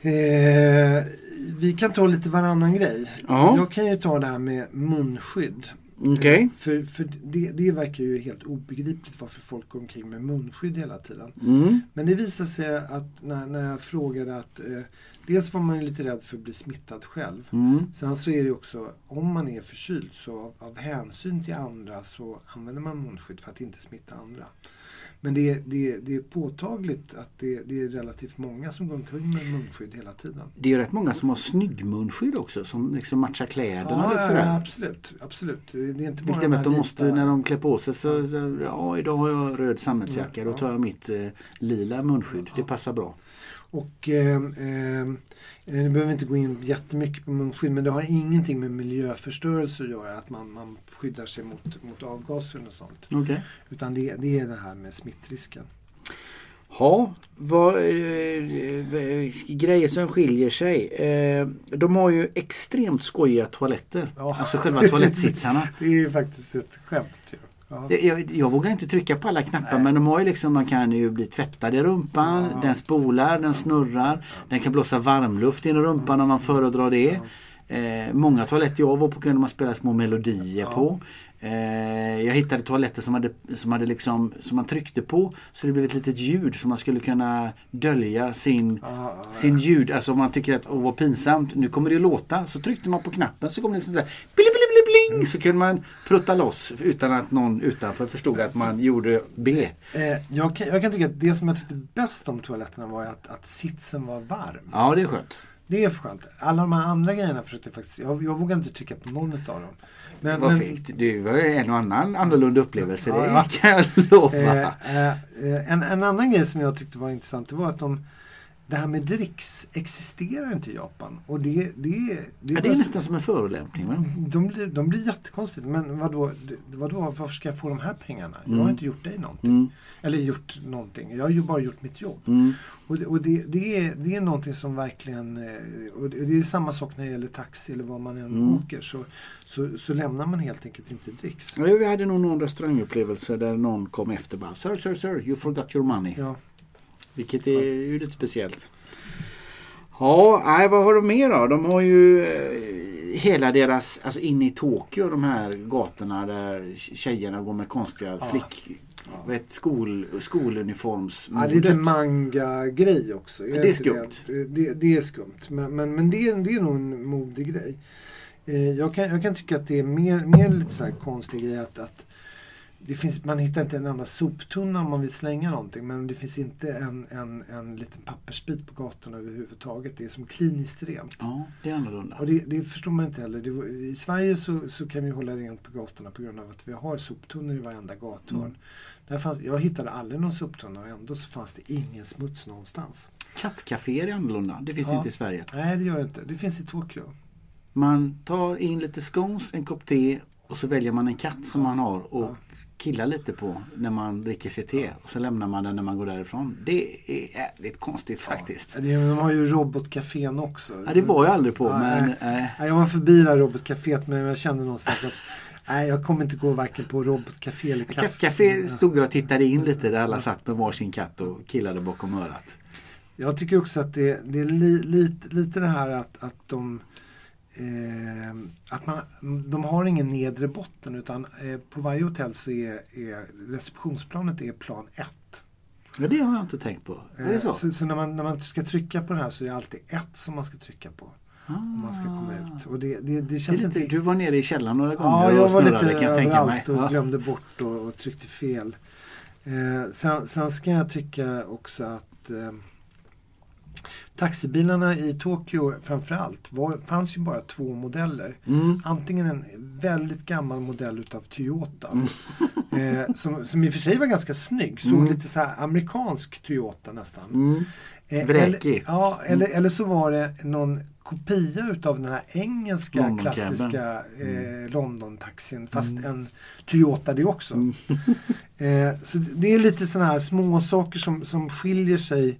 Eh, vi kan ta lite varannan grej. Ja. Jag kan ju ta det här med munskydd. Okej. Eh, för för det, det verkar ju helt obegripligt varför folk går omkring med munskydd hela tiden. Mm. Men det visade sig att när, när jag frågade att eh, dels var man ju lite rädd för att bli smittad själv. Mm. Sen så är det också, om man är förkyld så av, av hänsyn till andra så använder man munskydd för att inte smitta andra. Men det, det, det är påtagligt att det, det är relativt många som går omkring med munskydd hela tiden. Det är ju rätt många som har snyggmunskydd också som liksom matchar kläderna Ja, lite ja, absolut. absolut. Det är inte bara de att de måste, när de klär på sig så, ja idag har jag röd sammetsjacka, Mm, då tar jag mitt eh, lila munskydd. Det Ja. passar bra. Och eh, eh, Nu behöver vi inte gå in jättemycket på munskydd men det har ingenting med miljöförstörelse att göra. Att man, man skyddar sig mot, mot avgaser och sånt. Okay. Utan det, det är det här med smittrisken. Ja, vad, eh, grejer som skiljer sig. Eh, de har ju extremt skojiga toaletter. Ja. Alltså själva toalettsitsarna. det är ju faktiskt ett skämt. Ja. Jag, jag, vågar inte trycka på alla knappar Nej. men de har ju liksom, man kan ju bli tvättad i rumpan, ja. den spolar, den snurrar, den kan blåsa varmluft in i rumpan om man föredrar det. Eh, många toaletter jag var på kunde man spela små melodier på. Eh, jag hittade toaletter som, hade, som, hade liksom, som man tryckte på så det blev ett litet ljud som man skulle kunna dölja sin, ah, sin ljud. Alltså om man tycker att åh vad pinsamt, nu kommer det att låta. Så tryckte man på knappen så kom det liksom sådär bling, Så kunde man prutta loss utan att någon utanför förstod att man gjorde B. Eh, jag, kan, jag kan tycka att det som jag tyckte bäst om toaletterna var att, att sitsen var varm. Ja det är skönt. Det är skönt. Alla de här andra grejerna försökte faktiskt, jag, jag vågar inte tycka på någon av dem. Men, Vad men, fint. Det var en och annan annorlunda upplevelse, ja, det kan jag lova. Eh, eh, en, en annan grej som jag tyckte var intressant, det var att de det här med dricks existerar inte i Japan. Och det, det, det, ja, det är nästan som en förolämpning. Va? De, blir, de blir jättekonstigt. Men vadå, vadå, varför ska jag få de här pengarna? Mm. Jag har mm. inte gjort dig någonting. Mm. Eller gjort någonting. Jag har ju bara gjort mitt jobb. Mm. Och, det, och det, det, är, det är någonting som verkligen... Eh, och det är samma sak när det gäller taxi eller vad man än mm. åker. Så, så, så, lämnar man helt enkelt inte dricks. Ja, vi hade nog någon restaurangupplevelse där någon kom efter bara Sir, sir, sir, you forgot your money. Ja. Vilket är ju lite speciellt. Ja, nej, vad har de mer då? De har ju eh, hela deras, alltså in i Tokyo, de här gatorna där tjejerna går med konstiga ja. flick... Ja. Vet, skol, skoluniformsmodet. Ja, lite manga-grej också. Är det är skumt. Det, det, det, är skumt. Men, men, men det, är, det är nog en modig grej. Eh, jag, kan, jag kan tycka att det är mer, mer lite så här konstig grej att, att det finns, man hittar inte en enda soptunna om man vill slänga någonting men det finns inte en, en, en liten pappersbit på gatorna överhuvudtaget. Det är som kliniskt rent. Ja, det är annorlunda. Och det, det förstår man inte heller. Det, I Sverige så, så kan vi hålla rent på gatorna på grund av att vi har soptunnor i varenda gathörn. Mm. Där fanns, jag hittade aldrig någon soptunna och ändå så fanns det ingen smuts någonstans. Kattcaféer är annorlunda. Det finns ja. inte i Sverige. Nej, det gör det inte. Det finns i Tokyo. Man tar in lite scones, en kopp te och så väljer man en katt som man har och killar lite på när man dricker sitt te och så lämnar man den när man går därifrån. Det är jävligt konstigt faktiskt. Ja, de har ju robotcafén också. Ja, det var jag aldrig på. Ja, men, nej. Äh. Jag var förbi det här robotcaféet men jag kände någonstans att Nej, jag kommer inte gå varken på robotcafé eller kaffe. Café stod jag och tittade in lite där alla satt med varsin katt och killade bakom örat. Jag tycker också att det, det är li, lite, lite det här att, att de eh, att man, de har ingen nedre botten utan eh, på varje hotell så är, är receptionsplanet är plan 1. Ja, det har jag inte tänkt på. Är det så? Eh, så, så, när, man, när man ska trycka på den här så är det alltid 1 som man ska trycka på. Ah. Om man ska komma ut. Och det, det, det känns det inte... Du var nere i källaren några gånger ja, jag och var lite kan jag tänka mig. och glömde bort och, och tryckte fel. Eh, sen, sen ska jag tycka också att eh, Taxibilarna i Tokyo framförallt var, fanns ju bara två modeller. Mm. Antingen en väldigt gammal modell utav Toyota. Mm. Eh, som, som i och för sig var ganska snygg. Såg mm. lite så amerikansk Toyota nästan. Mm. Eh, eller, ja, eller, eller så var det någon kopia utav den här engelska London klassiska mm. eh, London-taxin. Fast mm. en Toyota det också. Mm. eh, så det är lite sådana här små saker som, som skiljer sig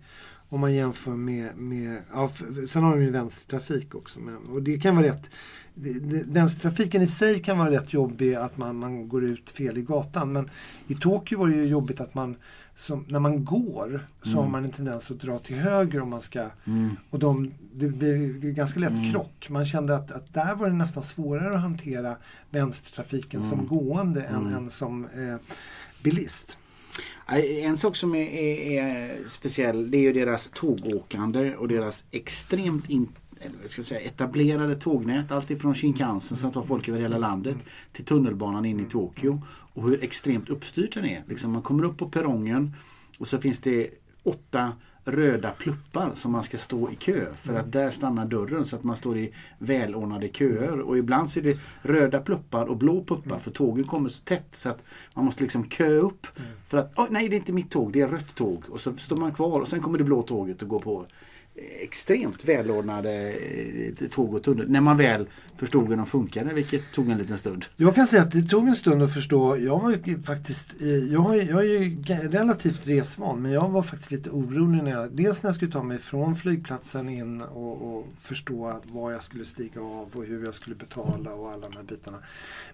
om man jämför med, med ja, sen har de ju vänstertrafik också. Men, och det kan vara rätt, vänstertrafiken i sig kan vara rätt jobbig att man, man går ut fel i gatan. Men i Tokyo var det ju jobbigt att man, som, när man går så mm. har man en tendens att dra till höger om man ska. Mm. Och de, det blir ganska lätt mm. krock. Man kände att, att där var det nästan svårare att hantera vänstertrafiken som mm. gående än, mm. än som eh, bilist. En sak som är, är, är, speciell det är ju deras tågåkande och deras extremt in, ska säga, etablerade tågnät. Alltifrån Shinkansen som tar folk över hela landet till tunnelbanan in i Tokyo. Och hur extremt uppstyrt den är. Liksom man kommer upp på perrongen och så finns det åtta röda pluppar som man ska stå i kö för att där stannar dörren så att man står i välordnade köer. Och ibland så är det röda pluppar och blå pluppar för tågen kommer så tätt så att man måste liksom kö upp. För att, oh, nej det är inte mitt tåg, det är rött tåg. Och så står man kvar och sen kommer det blå tåget och går på extremt välordnade eh, tåg och tunnel. När man väl förstod hur de funkade, vilket tog en liten stund. Jag kan säga att det tog en stund att förstå. Jag var faktiskt, eh, jag, jag är ju relativt resvan, men jag var faktiskt lite orolig när jag, dels när jag skulle ta mig från flygplatsen in och, och förstå var jag skulle stiga av och hur jag skulle betala och alla de här bitarna.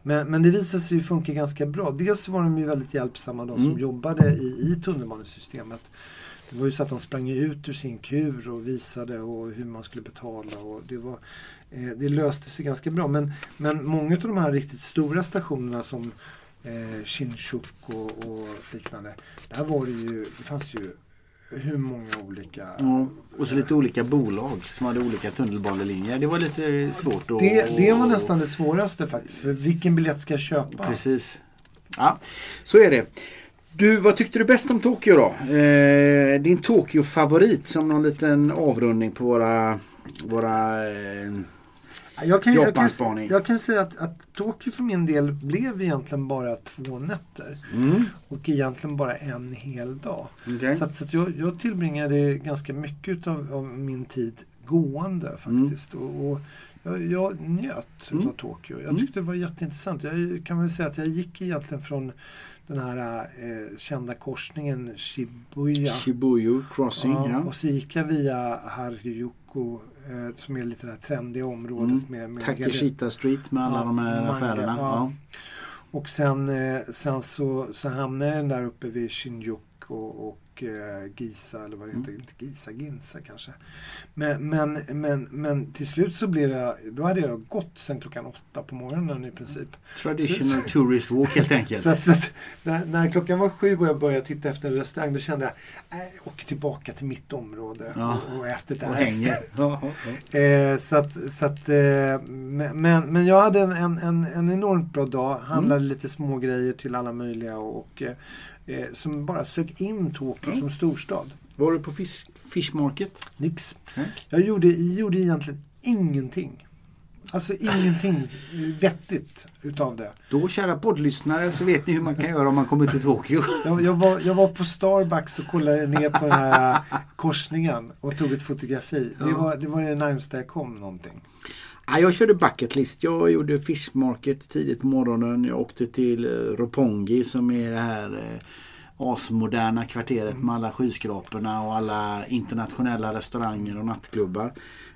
Men, men det visade sig ju funka ganska bra. Dels var de ju väldigt hjälpsamma, de som Mm. jobbade i, i tunnelbanesystemet. Det var ju så att de sprang ut ur sin kur och visade och hur man skulle betala. Och det, var, eh, det löste sig ganska bra. Men, men många av de här riktigt stora stationerna som eh, Shinchuk och, och liknande. Där var det ju, det fanns ju hur många olika... Ja, och så lite olika bolag som hade olika tunnelbanelinjer. Det var lite svårt att... Det, det var nästan det svåraste faktiskt. För vilken biljett ska jag köpa? Precis. Ja, så är det. Du, vad tyckte du bäst om Tokyo då? Eh, din Tokyo-favorit som någon liten avrundning på våra, våra eh, Jag kan, jag, kan, jag kan säga att, att Tokyo för min del blev egentligen bara två nätter. mm, Och egentligen bara en hel dag. okej. Så, att, så att jag, jag tillbringade ganska mycket av, av min tid gående faktiskt. Och, och jag, jag njöt Mm. av Tokyo. Jag Mm. tyckte det var jätteintressant. Jag kan väl säga att jag gick egentligen från den här eh, kända korsningen Shibuya. Shibuya Crossing, Ja, ja. Och så gick jag via Harajuku eh, som är lite det här trendiga området. Mm. Med, med Takeshita Street med alla Ja, de här manga, affärerna. ja. Ja. Och sen, eh, sen så, så hamnade jag där uppe vid Shinjuku och, och eh, Giza, eller vad det heter, Mm. inte Giza, Ginza kanske. Men, men, men, men till slut så blev jag, då hade jag gått sen klockan åtta på morgonen i princip. Traditional tourist walk helt enkelt. Så, att, så att, när, när klockan var sju och jag började titta efter en restaurang, då kände jag, nej, jag åker tillbaka till mitt område Ja. och, och äter där. och hänger. Ja, ja, ja. Eh, så att, så att, eh, men, men jag hade en, en, en, en enormt bra dag. Handlade Mm. lite små grejer till alla möjliga och eh, eh, som bara sög in Tokyo Mm. som storstad. Var du på fish, fish market? Nix. Nej. Jag gjorde, gjorde egentligen ingenting. Alltså ingenting vettigt utav det. Då kära poddlyssnare så vet ni hur man kan göra om man kommer till Tokyo. Jag, jag, var, jag var på Starbucks och kollade ner på den här korsningen och tog ett fotografi. Det, Ja. var, det var det närmsta jag kom någonting. Ja, jag körde bucket list. Jag gjorde fish market tidigt på morgonen. Jag åkte till eh, Ropongi som är det här eh, asmoderna kvarteret med alla skyskraporna och alla internationella restauranger och nattklubbar.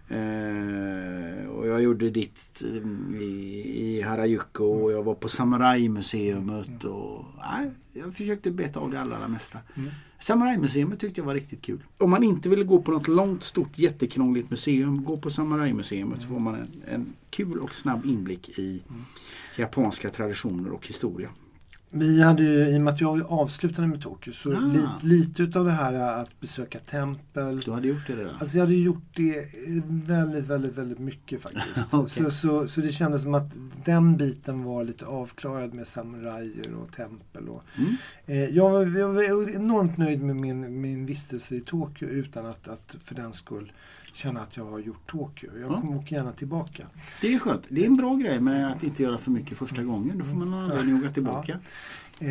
Eh, och jag gjorde ditt eh, i, i Harajuku och jag var på Samurajmuseet. och nej, jag försökte beta av det allra, allra mesta. Mm. Samurai-museet tyckte jag var riktigt kul. Om man inte vill gå på något långt, stort, jättekrångligt museum, gå på Samurai-museet så får man en, en kul och snabb inblick i japanska traditioner och historia. Vi hade ju, i och med att jag avslutade med Tokyo, så Ah. lite, lite utav det här att besöka tempel. Du hade gjort det redan? Alltså jag hade gjort det väldigt, väldigt, väldigt mycket faktiskt. Okej. så, så, så det kändes som att den biten var lite avklarad med samurajer och tempel. Och, Mm. eh, jag, var, jag var enormt nöjd med min, min vistelse i Tokyo utan att, att för den skull känna att jag har gjort Tokyo. Jag Ja. kommer åka gärna tillbaka. Det är skönt. Det är en bra grej med att inte göra för mycket första gången. Då får man ha anledning att åka tillbaka. Eh,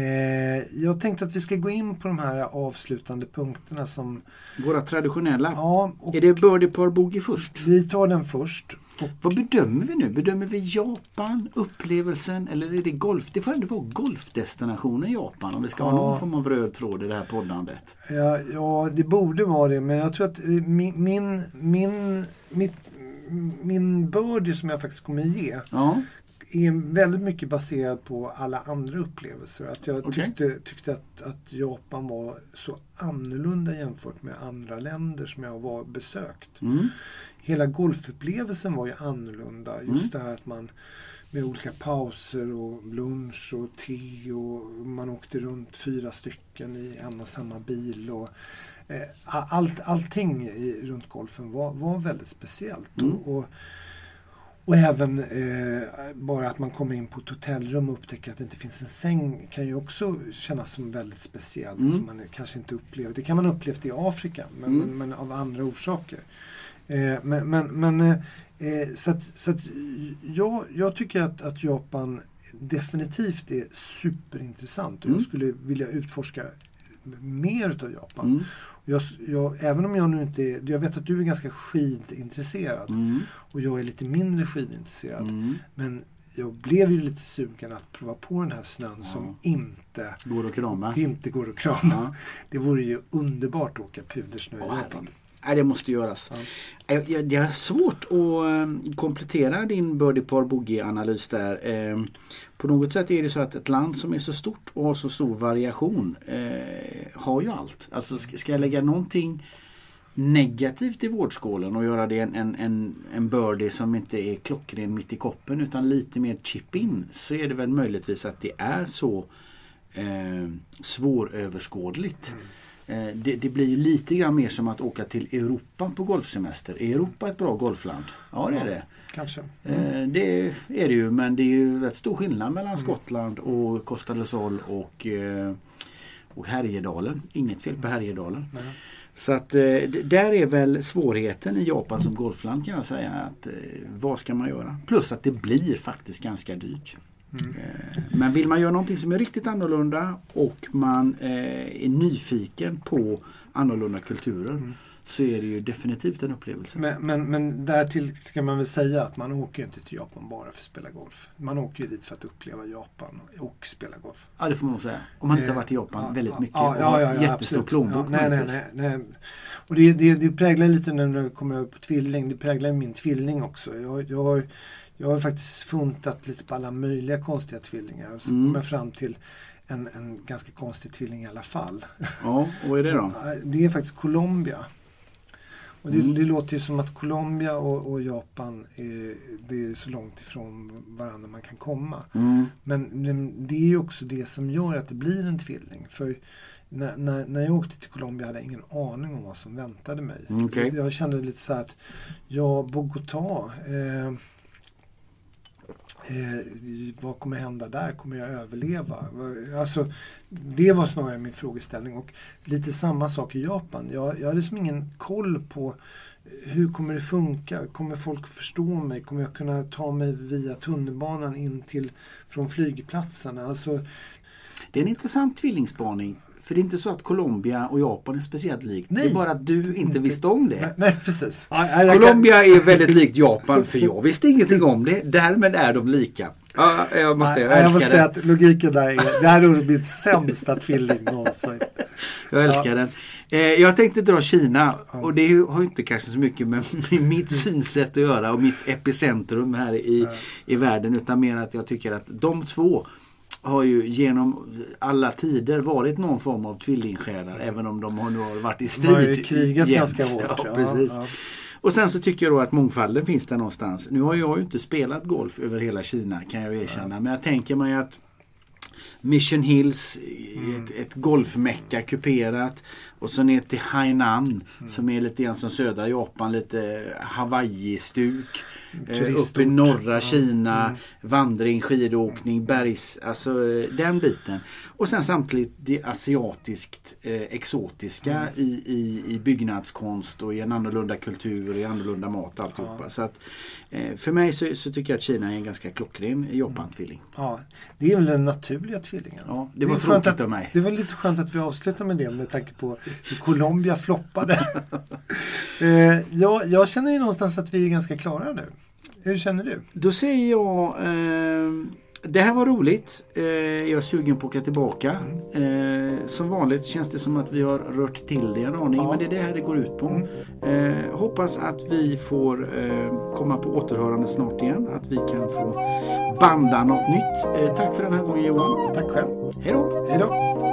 jag tänkte att vi ska gå in på de här avslutande punkterna som... Våra traditionella. Ja, Är det birdie par boogie först? vi tar den först. Vad bedömer vi nu? Bedömer vi Japan, upplevelsen eller är det golf? Det får ändå vara golfdestinationen Japan om vi ska ha någon form av röd tråd i det här poddandet. Ja, ja, det borde vara det. Men jag tror att min, min, min, mitt, min birdie som jag faktiskt kommer ge Ja, är väldigt mycket baserad på alla andra upplevelser. Att jag Okej. tyckte, tyckte att, att Japan var så annorlunda jämfört med andra länder som jag var besökt. mm. Hela golfupplevelsen var ju annorlunda. Just Mm. det här att man med olika pauser och lunch och te och man åkte runt fyra stycken i en och samma bil. Och, eh, allt, allting i, runt golfen var, var väldigt speciellt. Mm. Och, och, och även eh, bara att man kommer in på ett hotellrum och upptäcker att det inte finns en säng kan ju också kännas som väldigt speciellt. Mm. Som man kanske inte upplever. Det kan man ha upplevt i Afrika men, Mm. men, men av andra orsaker. Eh, men men, men eh, eh, så att, så att jag, jag tycker att, att Japan definitivt är superintressant och Mm. jag skulle vilja utforska mer utav Japan. Mm. Jag, jag, även om jag nu inte är, jag vet att du är ganska skidintresserad Mm. och jag är lite mindre skidintresserad. Mm. Men jag blev ju lite sugen att prova på den här snön Ja. som inte, Går att krama. inte går att krama. Ja. Det vore ju underbart att åka pudersnö i Japan. Nej, det måste göras. Ja. Jag- Det är svårt att eh, komplettera din birdie par boogie analys där. Eh, På något sätt är det så att ett land som är så stort och har så stor variation eh, har ju allt. Alltså ska jag lägga någonting negativt i vårdskålen och göra det en, en, en, en birdie som inte är klockren mitt i koppen utan lite mer chip in så är det väl möjligtvis att det är så eh, svåröverskådligt. Eh, Det, det blir ju lite grann mer som att åka till Europa på golfsemester. Är Europa ett bra golfland? Ja det är det. Kanske. Eh, Det är det ju men det är ju rätt stor skillnad mellan Skottland och Costa del Sol och, eh, och Härjedalen. Inget fel på Härjedalen. Nej. Så att eh, där är väl svårigheten i Japan som golfland kan jag säga. Att, eh, vad ska man göra? Plus att det blir faktiskt ganska dyrt. Mm. Eh, Men vill man göra någonting som är riktigt annorlunda och man eh, är nyfiken på annorlunda kulturer Mm. så är det ju definitivt en upplevelse. Men, men, men därtill ska man väl säga att man åker inte till Japan bara för att spela golf. Man åker ju dit för att uppleva Japan och spela golf. Ja det får man nog säga. Om man inte har Eh, varit i Japan ja, väldigt ja, mycket ja, och ja, har ja, jättestor plånbok nej, nej, nej, nej. Och det, det, det präglar lite när du kommer över på tvilling. Det präglar min tvilling också. Jag, jag, har, jag har faktiskt funtat lite på alla möjliga konstiga tvillingar. Och så Mm. kom jag fram till en, en ganska konstig tvilling i alla fall. Ja, och vad är det då? Det är faktiskt Colombia. Och det, Mm. det låter ju som att Colombia och, och Japan är, det är så långt ifrån varandra man kan komma. Mm. Men, men det är ju också det som gör att det blir en tvilling. För när, när, när jag åkte till Colombia hade jag ingen aning om vad som väntade mig. Mm, okej. Jag kände lite så att, ja, Bogotá. Eh, Eh, vad kommer hända där? Kommer jag överleva? Alltså, det var snarare min frågeställning. Och lite samma sak i Japan. Jag, jag hade liksom ingen koll på eh, hur kommer det funka? Kommer folk förstå mig? Kommer jag kunna ta mig via tunnelbanan in till från flygplatserna? Alltså, Det är en intressant tvillingspaning. För det är inte så att Colombia och Japan är speciellt likt. Det Nej. är bara att du inte visste om det. nej, nej, precis. Ja, ja, kan- Colombia är väldigt likt Japan för jag visste ingenting om det. Därmed är de lika. Ja, jag måste säga, Nej, jag jag måste säga att logiken där är, det här är nog min sämsta tvilling någonsin. Jag älskar den. Eh, jag tänkte dra Kina och det har ju inte kanske så mycket med mitt synsätt att göra och mitt epicentrum här i, i världen utan mer att jag tycker att de två har ju genom alla tider varit någon form av tvillingsjälar även om de har nu har varit i De har ju strid krigat jämt. ganska hårt. Ja, precis. ja. Och sen så tycker jag då att mångfalden finns där någonstans. Nu har jag ju inte spelat golf över hela Kina kan jag erkänna. Men jag tänker mig att Mission Hills, Mm. ett, ett golfmecka kuperat. Och så ner till Hainan Mm. som är lite grann som södra Japan, lite Hawaii-stuk. Eh, uppe i norra Ja. Kina, Mm. vandring, skidåkning, bergs, alltså eh, den biten. Och sen samtidigt det asiatiskt eh, exotiska Mm. i, i, i byggnadskonst och i en annorlunda kultur och i annorlunda mat alltihopa. Ja. Så att, eh, för mig så, så tycker jag att Kina är en ganska klockren Japan-tvilling. Ja, det är väl den naturliga tvillingen. Ja, det var är tråkigt att, av mig. Det var lite skönt att vi avslutar med det med tanke på hur Colombia floppade. eh, jag, jag känner ju någonstans att vi är ganska klara nu. Hur känner du? Då säger jag eh, det här var roligt. Eh, jag är sugen på att åka tillbaka. Eh, som vanligt känns det som att vi har rört till det en aning. Ja. Men det är det här det går ut på. Mm. Eh, hoppas att vi får eh, komma på återhörande snart igen. Att vi kan få banda något nytt. Tack för den här gången Johan. Tack själv. Hej då! Hej då!